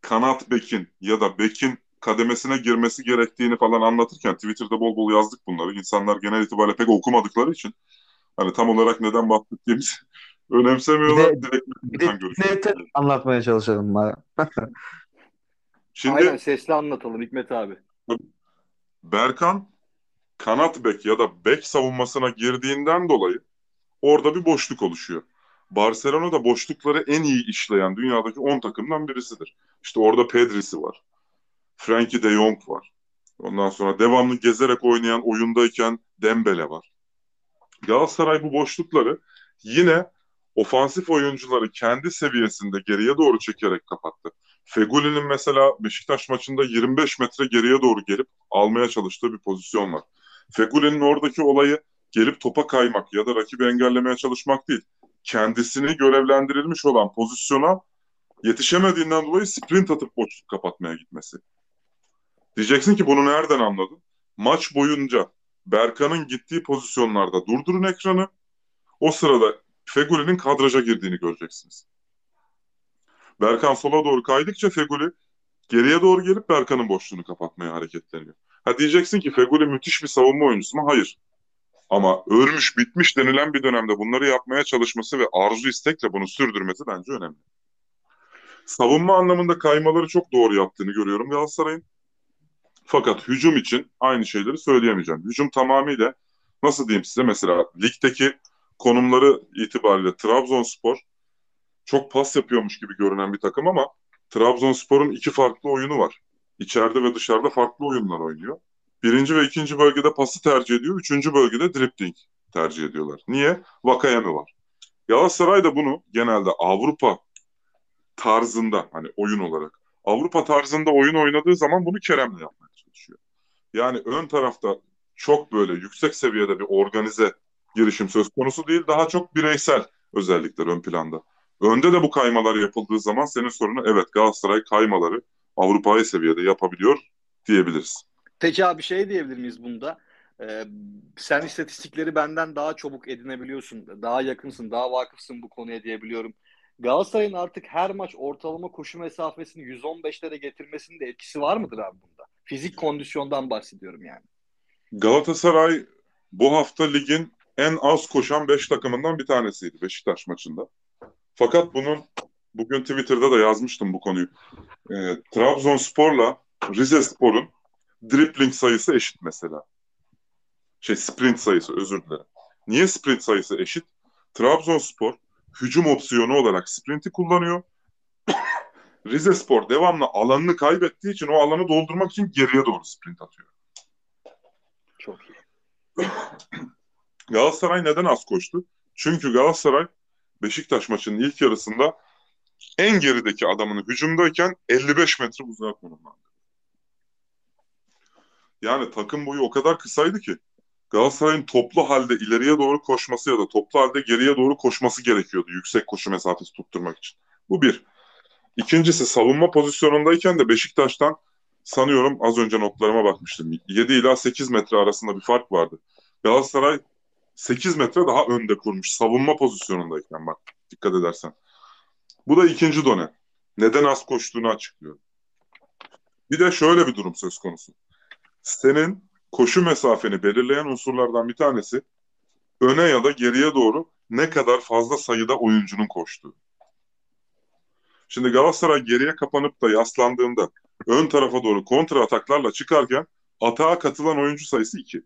kanat bekin ya da bekin kademesine girmesi gerektiğini falan anlatırken Twitter'da bol bol yazdık bunları. İnsanlar genel itibariyle pek okumadıkları için hani tam olarak neden bahsettiğimizi önemsemiyorlar. Bir de, Direkt bir de anlatmaya çalışalım. Şimdi, Aynen sesli anlatalım Hikmet abi. Berkan kanat bek ya da bek savunmasına girdiğinden dolayı orada bir boşluk oluşuyor. Barcelona da boşlukları en iyi işleyen dünyadaki 10 takımdan birisidir. İşte orada Pedri'si var. Frankie de Jong var. Ondan sonra devamlı gezerek oynayan oyundayken Dembele var. Galatasaray bu boşlukları yine ofansif oyuncuları kendi seviyesinde geriye doğru çekerek kapattı. Feguli'nin mesela Beşiktaş maçında 25 metre geriye doğru gelip almaya çalıştığı bir pozisyon var. Feguli'nin oradaki olayı gelip topa kaymak ya da rakibi engellemeye çalışmak değil. Kendisini görevlendirilmiş olan pozisyona yetişemediğinden dolayı sprint atıp boşluk kapatmaya gitmesi. Diyeceksin ki bunu nereden anladın? Maç boyunca Berkan'ın gittiği pozisyonlarda durdurun ekranı. O sırada Feguli'nin kadraja girdiğini göreceksiniz. Berkan sola doğru kaydıkça Feguli geriye doğru gelip Berkan'ın boşluğunu kapatmaya hareketleniyor. Ha diyeceksin ki Feguli müthiş bir savunma oyuncusu mu? Hayır. Ama ölmüş bitmiş denilen bir dönemde bunları yapmaya çalışması ve arzu istekle bunu sürdürmesi bence önemli. Savunma anlamında kaymaları çok doğru yaptığını görüyorum Galatasaray'ın. Fakat hücum için aynı şeyleri söyleyemeyeceğim. Hücum tamamıyla nasıl diyeyim size mesela ligdeki konumları itibariyle Trabzonspor çok pas yapıyormuş gibi görünen bir takım ama Trabzonspor'un iki farklı oyunu var. İçeride ve dışarıda farklı oyunlar oynuyor. Birinci ve ikinci bölgede pası tercih ediyor. Üçüncü bölgede dribbling tercih ediyorlar. Niye? Vakayemi var. Galatasaray da bunu genelde Avrupa tarzında hani oyun olarak Avrupa tarzında oyun oynadığı zaman bunu Kerem'le yapmaya çalışıyor. Yani ön tarafta çok böyle yüksek seviyede bir organize girişim söz konusu değil. Daha çok bireysel özellikler ön planda. Önde de bu kaymalar yapıldığı zaman senin sorunu evet Galatasaray kaymaları Avrupa'yı seviyede yapabiliyor diyebiliriz. Peki abi şey diyebilir miyiz bunda? Ee, sen istatistikleri benden daha çabuk edinebiliyorsun. Daha yakınsın, daha vakıfsın bu konuya diyebiliyorum. Galatasaray'ın artık her maç ortalama koşu mesafesini 115'lere getirmesinin de etkisi var mıdır abi bunda? Fizik kondisyondan bahsediyorum yani. Galatasaray bu hafta ligin en az koşan 5 takımından bir tanesiydi Beşiktaş maçında. Fakat bunun bugün Twitter'da da yazmıştım bu konuyu. E, Trabzonspor'la Rize Spor'un dribbling sayısı eşit mesela. Şey sprint sayısı özür dilerim. Niye sprint sayısı eşit? Trabzonspor hücum opsiyonu olarak sprinti kullanıyor. Rize Spor devamlı alanını kaybettiği için o alanı doldurmak için geriye doğru sprint atıyor. Çok iyi. Galatasaray neden az koştu? Çünkü Galatasaray Beşiktaş maçının ilk yarısında en gerideki adamını hücumdayken 55 metre uzağa konumlandı. Yani takım boyu o kadar kısaydı ki Galatasaray'ın toplu halde ileriye doğru koşması ya da toplu halde geriye doğru koşması gerekiyordu yüksek koşu mesafesi tutturmak için. Bu bir. İkincisi savunma pozisyonundayken de Beşiktaş'tan sanıyorum az önce notlarıma bakmıştım. 7 ila 8 metre arasında bir fark vardı. Galatasaray 8 metre daha önde kurmuş savunma pozisyonundayken bak dikkat edersen. Bu da ikinci done. Neden az koştuğunu açıklıyor. Bir de şöyle bir durum söz konusu. Senin koşu mesafeni belirleyen unsurlardan bir tanesi öne ya da geriye doğru ne kadar fazla sayıda oyuncunun koştuğu. Şimdi Galatasaray geriye kapanıp da yaslandığında ön tarafa doğru kontra ataklarla çıkarken atağa katılan oyuncu sayısı 2.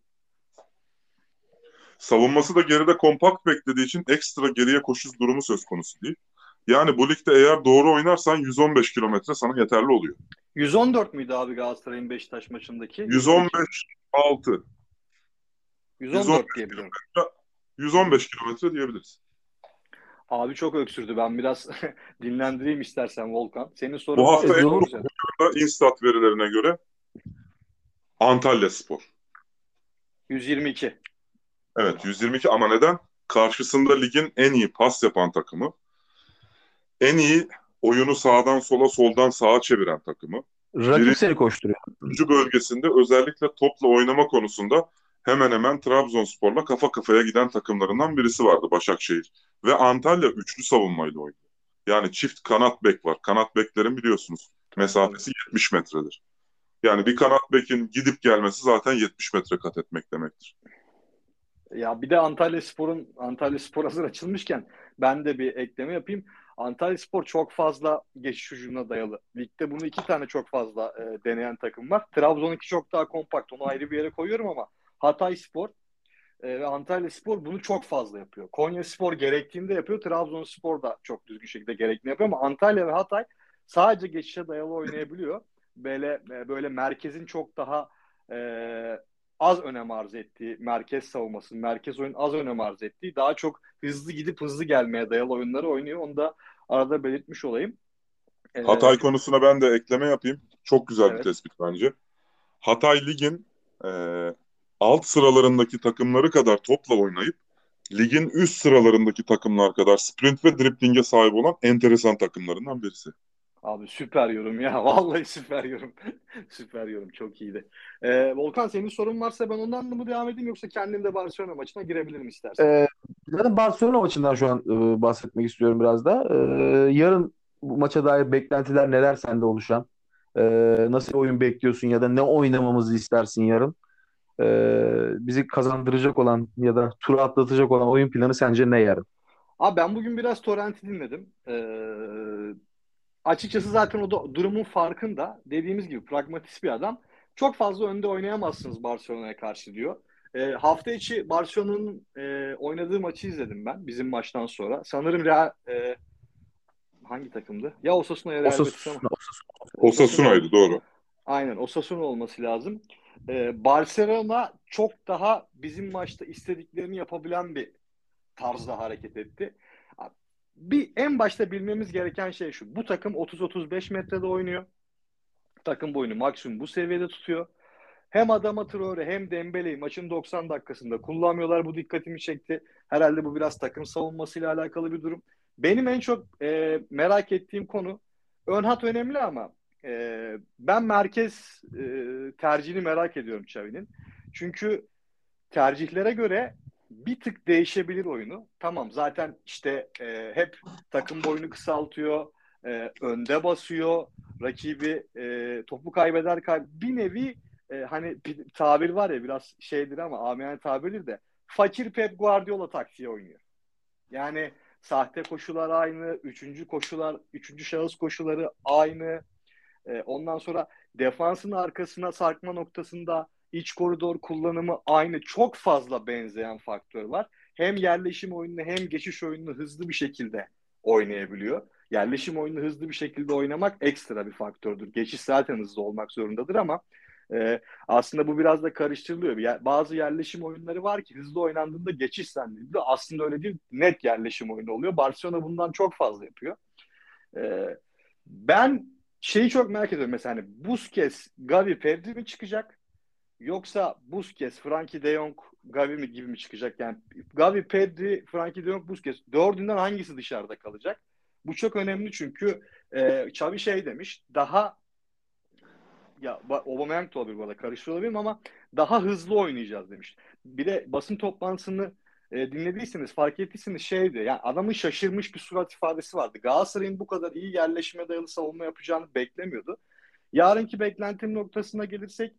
Savunması da geride kompakt beklediği için ekstra geriye koşu durumu söz konusu değil. Yani bu ligde eğer doğru oynarsan 115 kilometre sana yeterli oluyor. 114 müydü abi Galatasaray'ın Beşiktaş maçındaki? 115 6. 114 diye biliyorum. 115 kilometre diyebiliriz. Abi çok öksürdü. Ben biraz dinlendireyim istersen Volkan. Senin sorun Bu hafta varsa en çok Instat verilerine göre Antalya Spor. 122. Evet 122 ama neden? Karşısında ligin en iyi pas yapan takımı. En iyi oyunu sağdan sola soldan sağa çeviren takımı. Rakip seni koşturuyor. Üçüncü bölgesinde özellikle topla oynama konusunda hemen hemen Trabzonspor'la kafa kafaya giden takımlarından birisi vardı Başakşehir. Ve Antalya üçlü savunmayla oynuyor. Yani çift kanat bek var. Kanat beklerin biliyorsunuz mesafesi 70 metredir. Yani bir kanat bekin gidip gelmesi zaten 70 metre kat etmek demektir. Ya bir de Antalya Spor'un Antalya Spor hazır açılmışken ben de bir ekleme yapayım. Antalya Spor çok fazla geçiş hücumuna dayalı. Ligde bunu iki tane çok fazla e, deneyen takım var. Trabzon'unki çok daha kompakt. Onu ayrı bir yere koyuyorum ama Hatay Spor e, ve Antalya Spor bunu çok fazla yapıyor. Konya Spor gerektiğinde yapıyor. Trabzonspor da çok düzgün şekilde gerektiğini yapıyor ama Antalya ve Hatay sadece geçişe dayalı oynayabiliyor. Böyle e, böyle merkezin çok daha e, az önem arz ettiği, merkez savunması, merkez oyun az önem arz ettiği, daha çok hızlı gidip hızlı gelmeye dayalı oyunları oynuyor. Onu da arada belirtmiş olayım. E, Hatay konusuna ben de ekleme yapayım. Çok güzel Evet. bir tespit bence. Hatay ligin e, alt sıralarındaki takımları kadar topla oynayıp ligin üst sıralarındaki takımlar kadar sprint ve driblinge sahip olan enteresan takımlarından birisi. Abi süper yorum ya. Vallahi süper yorum. süper yorum. Çok iyiydi. E, Volkan senin sorun varsa ben ondan da mı devam edeyim yoksa kendim de Barcelona maçına girebilirim istersen. Ee, zaten Barcelona maçından şu an e, bahsetmek istiyorum biraz da. Ee, yarın bu maça dair beklentiler neler sende oluşan? Ee, nasıl bir oyun bekliyorsun ya da ne oynamamızı istersin yarın? Ee, bizi kazandıracak olan ya da tura atlatacak olan oyun planı sence ne yarın? Abi ben bugün biraz Torrent'i dinledim. Ee, açıkçası zaten o da durumun farkında. Dediğimiz gibi pragmatist bir adam. Çok fazla önde oynayamazsınız Barcelona'ya karşı diyor. Ee, hafta içi Barcelona'nın e, oynadığı maçı izledim ben bizim maçtan sonra. Sanırım Real e, hangi takımdı? Ya Osasuna ya Real Betis ama. Osasuna, Osasuna'ydı doğru. Aynen Osasuna olması lazım. Ee, Barcelona çok daha bizim maçta istediklerini yapabilen bir tarzda hareket etti. Bir en başta bilmemiz gereken şey şu. Bu takım 30-35 metrede oynuyor. Takım boyunu maksimum bu seviyede tutuyor. Hem Adama Traore hem Dembele'yi maçın 90 dakikasında kullanmıyorlar. Bu dikkatimi çekti. Herhalde bu biraz takım savunmasıyla alakalı bir durum. Benim en çok e, merak ettiğim konu ön hat önemli ama e, ben merkez e, tercihini merak ediyorum Xavi'nin. Çünkü tercihlere göre bir tık değişebilir oyunu. Tamam zaten işte e, hep takım boyunu kısaltıyor, e, önde basıyor, rakibi e, topu kaybeder kay bir nevi e, hani bir tabir var ya biraz şeydir ama amiyane tabirdir de fakir Pep Guardiola taktiği oynuyor. Yani sahte koşular aynı, üçüncü koşular, üçüncü şahıs koşuları aynı. E, ondan sonra defansın arkasına sarkma noktasında iç koridor kullanımı aynı. Çok fazla benzeyen faktör var. Hem yerleşim oyununu hem geçiş oyununu hızlı bir şekilde oynayabiliyor. Yerleşim oyununu hızlı bir şekilde oynamak ekstra bir faktördür. Geçiş zaten hızlı olmak zorundadır ama e, aslında bu biraz da karıştırılıyor. Bazı yerleşim oyunları var ki hızlı oynandığında geçiş zannediliyor. Aslında öyle değil. Net yerleşim oyunu oluyor. Barcelona bundan çok fazla yapıyor. E, ben şeyi çok merak ediyorum. Mesela hani Busquets, Gavi, Pedri mi çıkacak? Yoksa Busquets, Frankie de Jong, Gavi mi gibi mi çıkacak? Yani Gavi, Pedri, Frankie de Jong, Busquets dördünden hangisi dışarıda kalacak? Bu çok önemli çünkü e, Xavi şey demiş daha ya Aubameyang da olabilir bu arada karıştırıyor olabilirim ama daha hızlı oynayacağız demiş. Bir de basın toplantısını e, dinlediyseniz fark ettiyseniz şeydi yani adamın şaşırmış bir surat ifadesi vardı. Galatasaray'ın bu kadar iyi yerleşime dayalı savunma yapacağını beklemiyordu. Yarınki beklentim noktasına gelirsek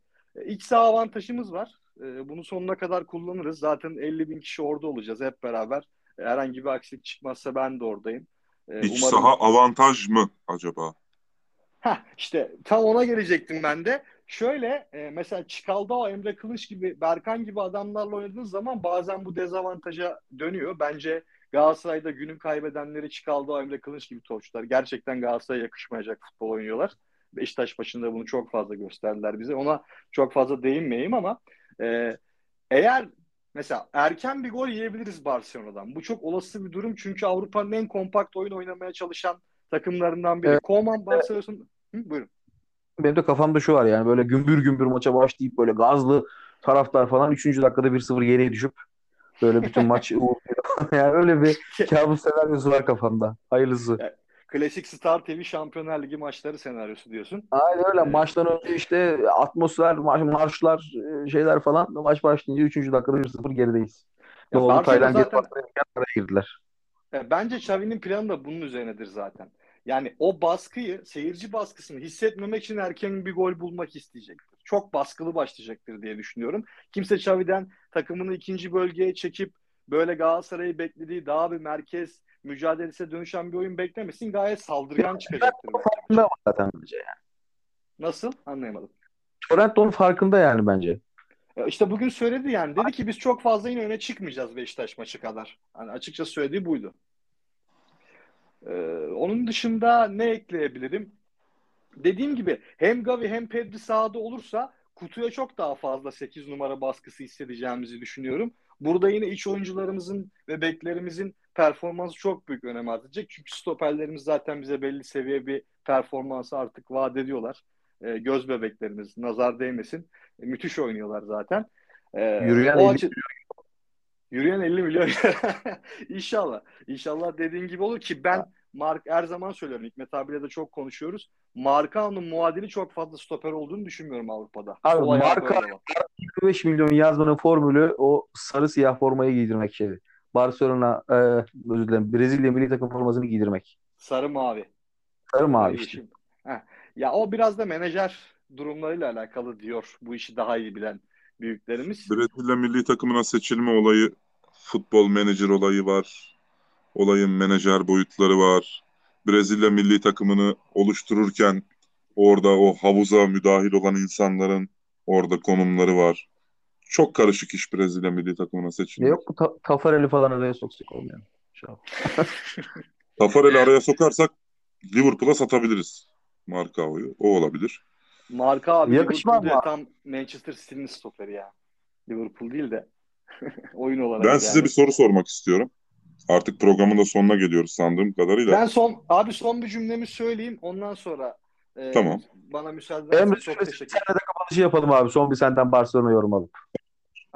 iç saha avantajımız var. E, bunu sonuna kadar kullanırız. Zaten 50 bin kişi orada olacağız hep beraber. E, herhangi bir aksilik çıkmazsa ben de oradayım. E, İç umarım... saha avantaj mı acaba? Ha işte tam ona gelecektim ben de. Şöyle e, mesela Çikaldao, Emre Kılıç gibi, Berkan gibi adamlarla oynadığınız zaman bazen bu dezavantaja dönüyor. Bence Galatasaray'da günün kaybedenleri Çikaldao, Emre Kılıç gibi topçular. Gerçekten Galatasaray'a yakışmayacak futbol oynuyorlar. Beşiktaş başında bunu çok fazla gösterdiler bize. Ona çok fazla değinmeyeyim ama e, eğer mesela erken bir gol yiyebiliriz Barcelona'dan. Bu çok olası bir durum çünkü Avrupa'nın en kompakt oyun oynamaya çalışan takımlarından biri. Evet. Koman Barcelona'nın Hı, buyurun. Benim de kafamda şu var yani böyle gümbür gümbür maça başlayıp böyle gazlı taraftar falan 3. dakikada 1-0 geriye düşüp böyle bütün maç yani öyle bir kabus senaryosu var kafamda. Hayırlısı. Klasik Star TV Şampiyonlar Ligi maçları senaryosu diyorsun. Aynen öyle. Evet. Maçtan önce işte atmosfer, ma- marşlar, e, şeyler falan. Maç başlayınca 3. dakikada 1-0 gerideyiz. Ya? Barcelona Tayland zaten- girdiler. E, Bence Xavi'nin planı da bunun üzerinedir zaten. Yani o baskıyı, seyirci baskısını hissetmemek için erken bir gol bulmak isteyecektir. Çok baskılı başlayacaktır diye düşünüyorum. Kimse Xavi'den takımını ikinci bölgeye çekip böyle Galatasaray'ı beklediği daha bir merkez mücadelesine dönüşen bir oyun beklemesin. Gayet saldırgan çıkacaktır. Farkında zaten bence yani. Nasıl? Anlayamadım. Torrent onun farkında yani bence. İşte bugün söyledi yani. Dedi ki biz çok fazla yine öne çıkmayacağız Beşiktaş maçı kadar. Hani açıkça söylediği buydu. Ee, onun dışında ne ekleyebilirim? Dediğim gibi hem Gavi hem Pedri sahada olursa kutuya çok daha fazla 8 numara baskısı hissedeceğimizi düşünüyorum. Burada yine iç oyuncularımızın ve beklerimizin performansı çok büyük önem arz edecek. Çünkü stoperlerimiz zaten bize belli seviye bir performansı artık vaat ediyorlar. Ee, göz bebeklerimiz nazar değmesin. E, müthiş oynuyorlar zaten. Ee, Yürüyen o 50 açı- Yürüyen 50 milyon. İnşallah. İnşallah dediğin gibi olur ki ben Mark her zaman söylüyorum. Hikmet abiyle de çok konuşuyoruz. Markao'nun muadili çok fazla stoper olduğunu düşünmüyorum Avrupa'da. Abi Marka- böyle var. 25 milyon yazmanın formülü o sarı siyah formayı giydirmek şeydi. Barcelona, e, özür dilerim, Brezilya milli takım formasını giydirmek. Sarı mavi. Sarı mavi işte. Ya o biraz da menajer durumlarıyla alakalı diyor. Bu işi daha iyi bilen büyüklerimiz. Brezilya milli takımına seçilme olayı, futbol menajer olayı var. Olayın menajer boyutları var. Brezilya milli takımını oluştururken orada o havuza müdahil olan insanların orada konumları var. Çok karışık iş Brezilya milli takımına seçilmek. yok bu ta- Tafarel'i falan araya soksak olmuyor. Şey. Tafarel'i araya sokarsak Liverpool'a satabiliriz Markao'yu. O olabilir. Marka abi Yakışmaz Liverpool mı? diye tam Manchester City'nin stoperi ya. Liverpool değil de oyun olarak Ben yani. size bir soru sormak istiyorum. Artık programın da sonuna geliyoruz sandığım kadarıyla. Ben son abi son bir cümlemi söyleyeyim. Ondan sonra e, Tamam. bana müsaade ederseniz Emre çok teşekkür senle de kapanışı yapalım abi. Son bir senden Barcelona yorum alıp.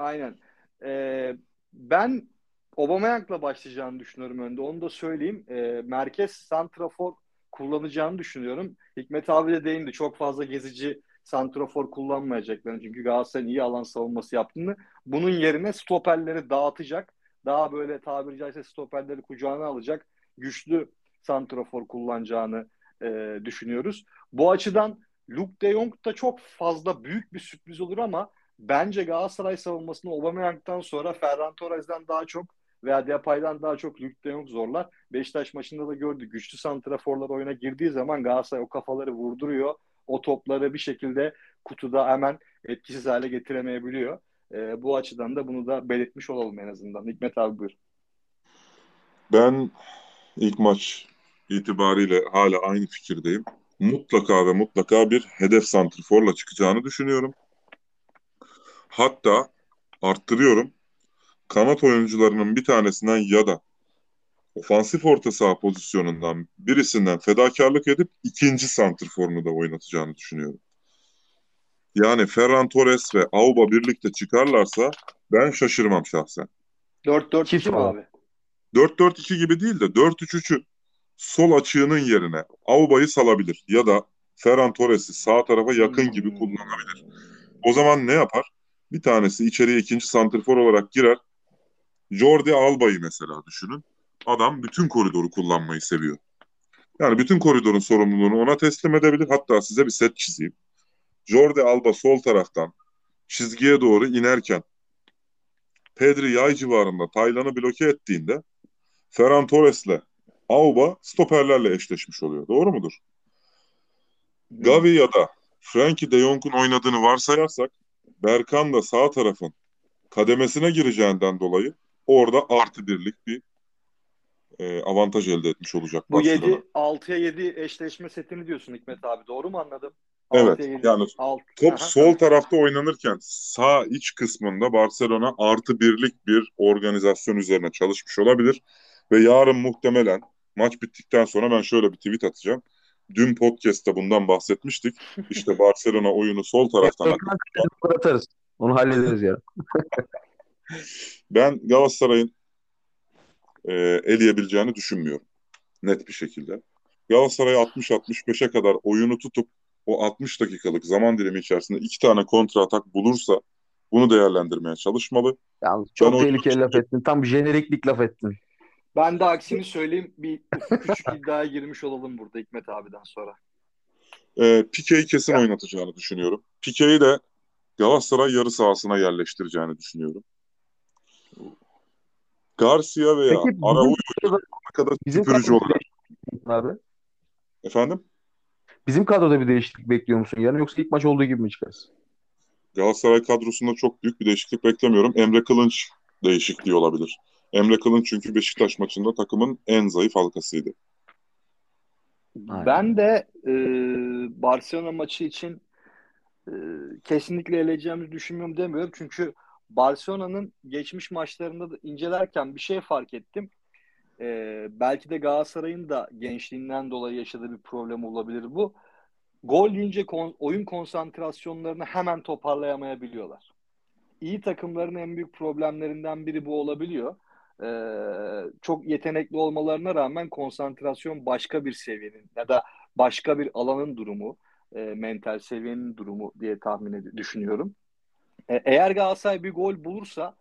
Aynen. Ee, ben Aubameyang'la başlayacağını düşünüyorum önde. Onu da söyleyeyim. Ee, merkez santrafor kullanacağını düşünüyorum. Hikmet abi de değindi. Çok fazla gezici santrafor kullanmayacaklarını. Çünkü Galatasaray'ın iyi alan savunması yaptığını. Bunun yerine stoperleri dağıtacak. Daha böyle tabiri caizse stoperleri kucağına alacak. Güçlü santrafor kullanacağını e, düşünüyoruz. Bu açıdan Luke de Jong da çok fazla büyük bir sürpriz olur ama bence Galatasaray savunmasını Aubameyang'dan sonra Ferran Torres'den daha çok veya Depay'dan daha çok Luke de Jong zorlar. Beşiktaş maçında da gördük. Güçlü santraforlar oyuna girdiği zaman Galatasaray o kafaları vurduruyor. O topları bir şekilde kutuda hemen etkisiz hale getiremeyebiliyor. Ee, bu açıdan da bunu da belirtmiş olalım en azından. Hikmet abi buyur. Ben ilk maç itibariyle hala aynı fikirdeyim. Mutlaka ve mutlaka bir hedef santriforla çıkacağını düşünüyorum. Hatta arttırıyorum. Kanat oyuncularının bir tanesinden ya da ofansif orta saha pozisyonundan birisinden fedakarlık edip ikinci santriforunu da oynatacağını düşünüyorum. Yani Ferran Torres ve Auba birlikte çıkarlarsa ben şaşırmam şahsen. 4-4-2 Çift mi abi? 4-4-2 gibi değil de 4-3-3'ü sol açığının yerine Auba'yı salabilir ya da Ferran Torres'i sağ tarafa yakın gibi Hmm. kullanabilir. O zaman ne yapar? Bir tanesi içeriye ikinci santrfor olarak girer. Jordi Alba'yı mesela düşünün. Adam bütün koridoru kullanmayı seviyor. Yani bütün koridorun sorumluluğunu ona teslim edebilir. Hatta size bir set çizeyim. Jordi Alba sol taraftan çizgiye doğru inerken Pedri yay civarında Taylan'ı bloke ettiğinde Ferran Torres'le Auba stoperlerle eşleşmiş oluyor. Doğru mudur? Gavi ya da Frankie de Jong'un oynadığını varsayarsak Berkan da sağ tarafın kademesine gireceğinden dolayı orada artı birlik bir e, avantaj elde etmiş olacak Bu Barcelona. 7 6'ya 7 eşleşme setini diyorsun Hikmet abi. Doğru mu anladım? Evet, 6'ya 7, yani alt- Top Aha. sol tarafta oynanırken sağ iç kısmında Barcelona artı birlik bir organizasyon üzerine çalışmış olabilir. Ve yarın muhtemelen maç bittikten sonra ben şöyle bir tweet atacağım. Dün podcast'ta bundan bahsetmiştik. İşte Barcelona oyunu sol taraftan atarız. Onu hallederiz ya. Ben Galatasaray'ın e, eleyebileceğini düşünmüyorum. Net bir şekilde. Galatasaray 60-65'e kadar oyunu tutup o 60 dakikalık zaman dilimi içerisinde iki tane kontra atak bulursa bunu değerlendirmeye çalışmalı. Yalnız çok Ben tehlikeli laf ettin. Tam jeneriklik laf ettin. Ben de aksini söyleyeyim. Bir küçük iddiaya girmiş olalım burada Hikmet abiden sonra. E, Pike'yi kesin oynatacağını düşünüyorum. Pike'yi de Galatasaray yarı sahasına yerleştireceğini düşünüyorum. Garcia veya kadroda, kadar bizim süpürücü kadroda bir olarak. abi. Efendim? Bizim kadroda bir değişiklik bekliyor musun yarın yoksa ilk maç olduğu gibi mi çıkarsın? Galatasaray kadrosunda çok büyük bir değişiklik beklemiyorum. Emre Kılınç değişikliği olabilir. Emre Kılınç çünkü Beşiktaş maçında takımın en zayıf halkasıydı. Aynen. Ben de e, Barcelona maçı için e, kesinlikle eleyeceğimizi düşünmüyorum demiyorum. Çünkü Barcelona'nın geçmiş maçlarında da incelerken bir şey fark ettim. E, belki de Galatasaray'ın da gençliğinden dolayı yaşadığı bir problem olabilir bu. Gol yiyince kon- oyun konsantrasyonlarını hemen toparlayamayabiliyorlar. İyi takımların en büyük problemlerinden biri bu olabiliyor. Ee, çok yetenekli olmalarına rağmen konsantrasyon başka bir seviyenin ya da başka bir alanın durumu, e, mental seviyenin durumu diye tahmin ed- düşünüyorum. E, eğer Galatasaray bir gol bulursa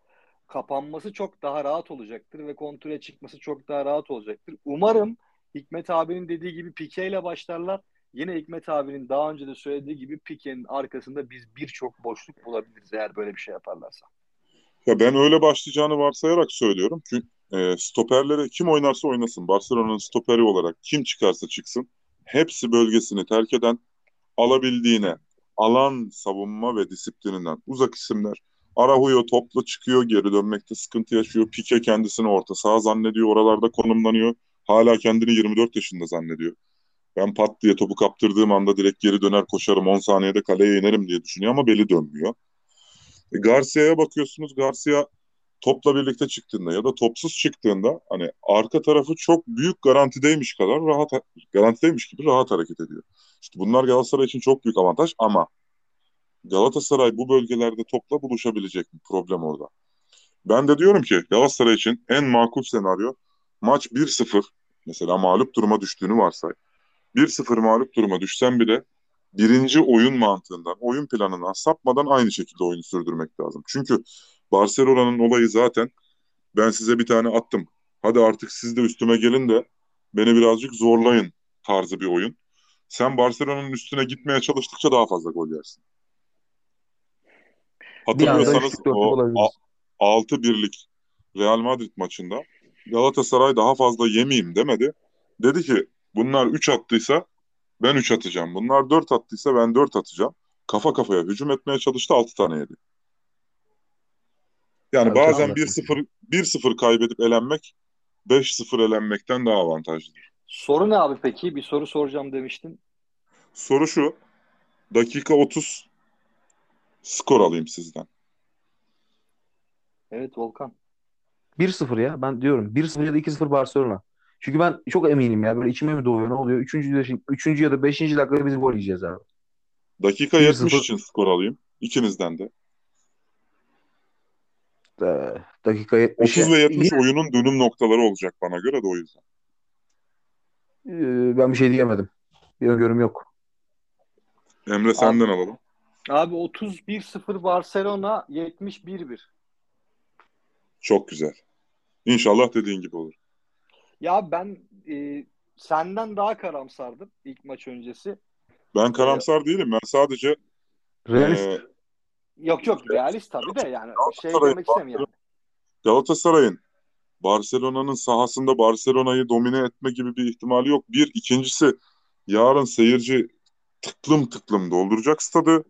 kapanması çok daha rahat olacaktır ve kontrole çıkması çok daha rahat olacaktır. Umarım Hikmet abinin dediği gibi Pike ile başlarlar. Yine Hikmet abinin daha önce de söylediği gibi Pike'nin arkasında biz birçok boşluk bulabiliriz eğer böyle bir şey yaparlarsa. Ya ben öyle başlayacağını varsayarak söylüyorum. Çünkü e, stoperleri kim oynarsa oynasın. Barcelona'nın stoperi olarak kim çıkarsa çıksın. Hepsi bölgesini terk eden alabildiğine alan savunma ve disiplininden uzak isimler. Araujo topla çıkıyor, geri dönmekte sıkıntı yaşıyor. Pique kendisini orta saha zannediyor, oralarda konumlanıyor. Hala kendini 24 yaşında zannediyor. Ben pat diye topu kaptırdığım anda direkt geri döner koşarım 10 saniyede kaleye inerim diye düşünüyor ama beli dönmüyor. E, Garcia'ya bakıyorsunuz. Garcia topla birlikte çıktığında ya da topsuz çıktığında hani arka tarafı çok büyük garantideymiş kadar rahat garantideymiş gibi rahat hareket ediyor. İşte bunlar Galatasaray için çok büyük avantaj ama Galatasaray bu bölgelerde topla buluşabilecek mi? Problem orada. Ben de diyorum ki Galatasaray için en makul senaryo maç 1-0 mesela mağlup duruma düştüğünü varsay. 1-0 mağlup duruma düşsen bile birinci oyun mantığından, oyun planından sapmadan aynı şekilde oyunu sürdürmek lazım. Çünkü Barcelona'nın olayı zaten ben size bir tane attım. Hadi artık siz de üstüme gelin de beni birazcık zorlayın tarzı bir oyun. Sen Barcelona'nın üstüne gitmeye çalıştıkça daha fazla gol yersin. Hatırlıyorsanız o olabiliriz. 6 birlik Real Madrid maçında Galatasaray daha fazla yemeyeyim demedi. Dedi ki bunlar 3 attıysa ben 3 atacağım. Bunlar 4 attıysa ben 4 atacağım. Kafa kafaya hücum etmeye çalıştı 6 tane yedi. Yani Tabii, bazen tabii. 1-0 1-0 kaybedip elenmek 5-0 elenmekten daha avantajlıdır. Soru ne abi peki? Bir soru soracağım demiştin. Soru şu. Dakika 30 skor alayım sizden. Evet Volkan. 1-0 ya ben diyorum. 1-0 ya da 2-0 Barcelona. Çünkü ben çok eminim ya. Böyle içime mi doğuyor ne oluyor? Üçüncü, üçüncü ya da beşinci dakikada biz gol yiyeceğiz abi. Dakika 1-0. 70 için skor alayım. İkinizden de. Ee, dakika 70. 30 ve 70 oyunun dönüm noktaları olacak bana göre de o yüzden. Ee, ben bir şey diyemedim. Bir öngörüm yok. Emre senden alalım. Abi 31-0 Barcelona 71-1. Çok güzel. İnşallah dediğin gibi olur. Ya ben e, senden daha karamsardım ilk maç öncesi. Ben karamsar değilim. Ben sadece Realist. e, Yok yok realist tabii de yani şey demek istemiyorum. Galatasaray'ın Barcelona'nın sahasında Barcelona'yı domine etme gibi bir ihtimali yok. Bir. ikincisi yarın seyirci tıklım tıklım dolduracak stadı.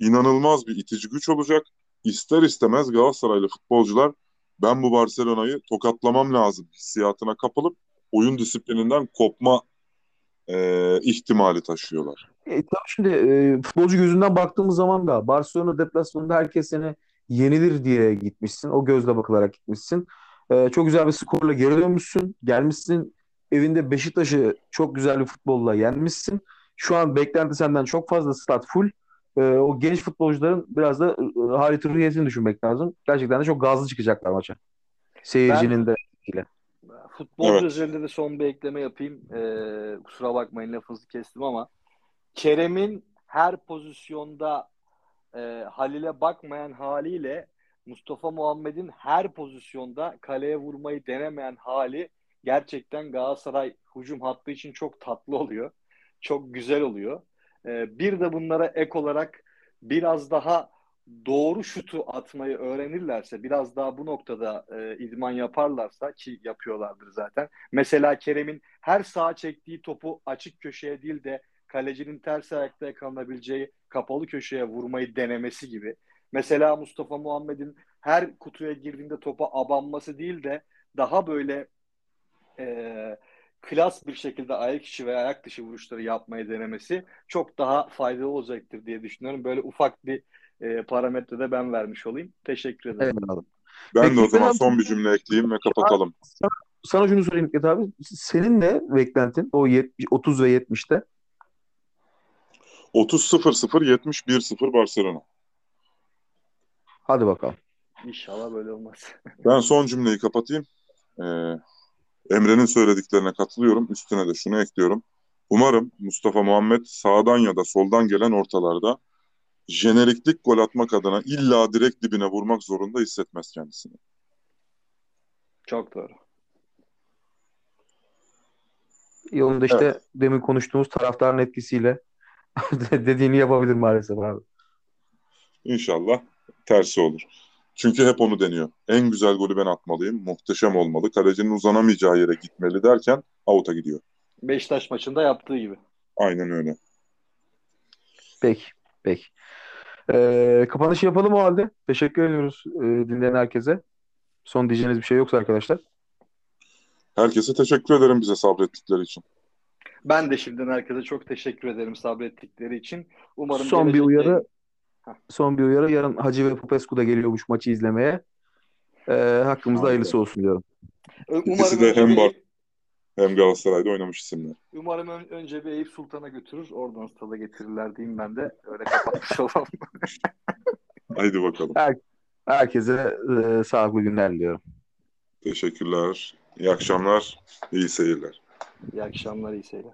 İnanılmaz bir itici güç olacak. İster istemez Galatasaraylı futbolcular ben bu Barcelona'yı tokatlamam lazım hissiyatına kapılıp oyun disiplininden kopma e, ihtimali taşıyorlar. E, tabii şimdi e, futbolcu gözünden baktığımız zaman da Barcelona deplasmanında herkes seni yenilir diye gitmişsin. O gözle bakılarak gitmişsin. E, çok güzel bir skorla geri dönmüşsün. Gelmişsin evinde Beşiktaş'ı çok güzel bir futbolla yenmişsin. Şu an beklenti senden çok fazla stat full. E, o genç futbolcuların biraz da e, hali ruhiyetini düşünmek lazım. Gerçekten de çok gazlı çıkacaklar maça. Seyircinin de ile. Futbolcu Evet. üzerinde de son bir ekleme yapayım. Ee, kusura bakmayın lafınızı kestim ama Kerem'in her pozisyonda e, Halil'e bakmayan haliyle Mustafa Muhammed'in her pozisyonda kaleye vurmayı denemeyen hali gerçekten Galatasaray hücum hattı için çok tatlı oluyor. Çok güzel oluyor. Ee, bir de bunlara ek olarak biraz daha doğru şutu atmayı öğrenirlerse, biraz daha bu noktada e, idman yaparlarsa ki yapıyorlardır zaten. Mesela Kerem'in her sağa çektiği topu açık köşeye değil de kalecinin ters ayakta yakalanabileceği kapalı köşeye vurmayı denemesi gibi. Mesela Mustafa Muhammed'in her kutuya girdiğinde topa abanması değil de daha böyle e, klas bir şekilde ayak içi veya ayak dışı vuruşları yapmayı denemesi çok daha faydalı olacaktır diye düşünüyorum. Böyle ufak bir e, parametre de ben vermiş olayım. Teşekkür ederim. Evet. Ben Peki, de o zaman ben- son bir cümle ekleyeyim ve kapatalım. Sana şunu sorayım Fikret abi. Senin ne beklentin o 70, 30 ve 70'te? 30-0-0, 70-1-0 Barcelona. Hadi bakalım. İnşallah böyle olmaz. Ben son cümleyi kapatayım. Ee, Emre'nin söylediklerine katılıyorum. Üstüne de şunu ekliyorum. Umarım Mustafa Muhammed sağdan ya da soldan gelen ortalarda jeneriklik gol atmak adına illa direkt dibine vurmak zorunda hissetmez kendisini. Çok doğru. Yolunda işte demin konuştuğumuz taraftarın etkisiyle dediğini yapabilir maalesef abi. İnşallah tersi olur. Çünkü hep onu deniyor. En güzel golü ben atmalıyım. Muhteşem olmalı. Kalecinin uzanamayacağı yere gitmeli derken out'a gidiyor. Beşiktaş maçında yaptığı gibi. Aynen öyle. Peki. Peki. Ee, kapanışı yapalım o halde. Teşekkür ediyoruz e, dinleyen herkese. Son diyeceğiniz bir şey yoksa arkadaşlar. Herkese teşekkür ederim bize sabrettikleri için. Ben de şimdiden herkese çok teşekkür ederim sabrettikleri için. Umarım Son bir gelecekte- uyarı. Son bir uyarı. Yarın Hacı ve Popescu da geliyormuş maçı izlemeye. Ee, hakkımızda hayırlısı olsun diyorum. Umarım İkisi de hem Bar- Hem Galatasaray'da oynamış isimler. Umarım ön- önce bir Eyüp Sultan'a götürür. Oradan stada getirirler diyeyim ben de. Öyle kapatmış olalım. Haydi bakalım. Herkese e, sağlıklı günler diliyorum. Teşekkürler. İyi akşamlar. İyi seyirler. İyi akşamlar, iyi seyirler.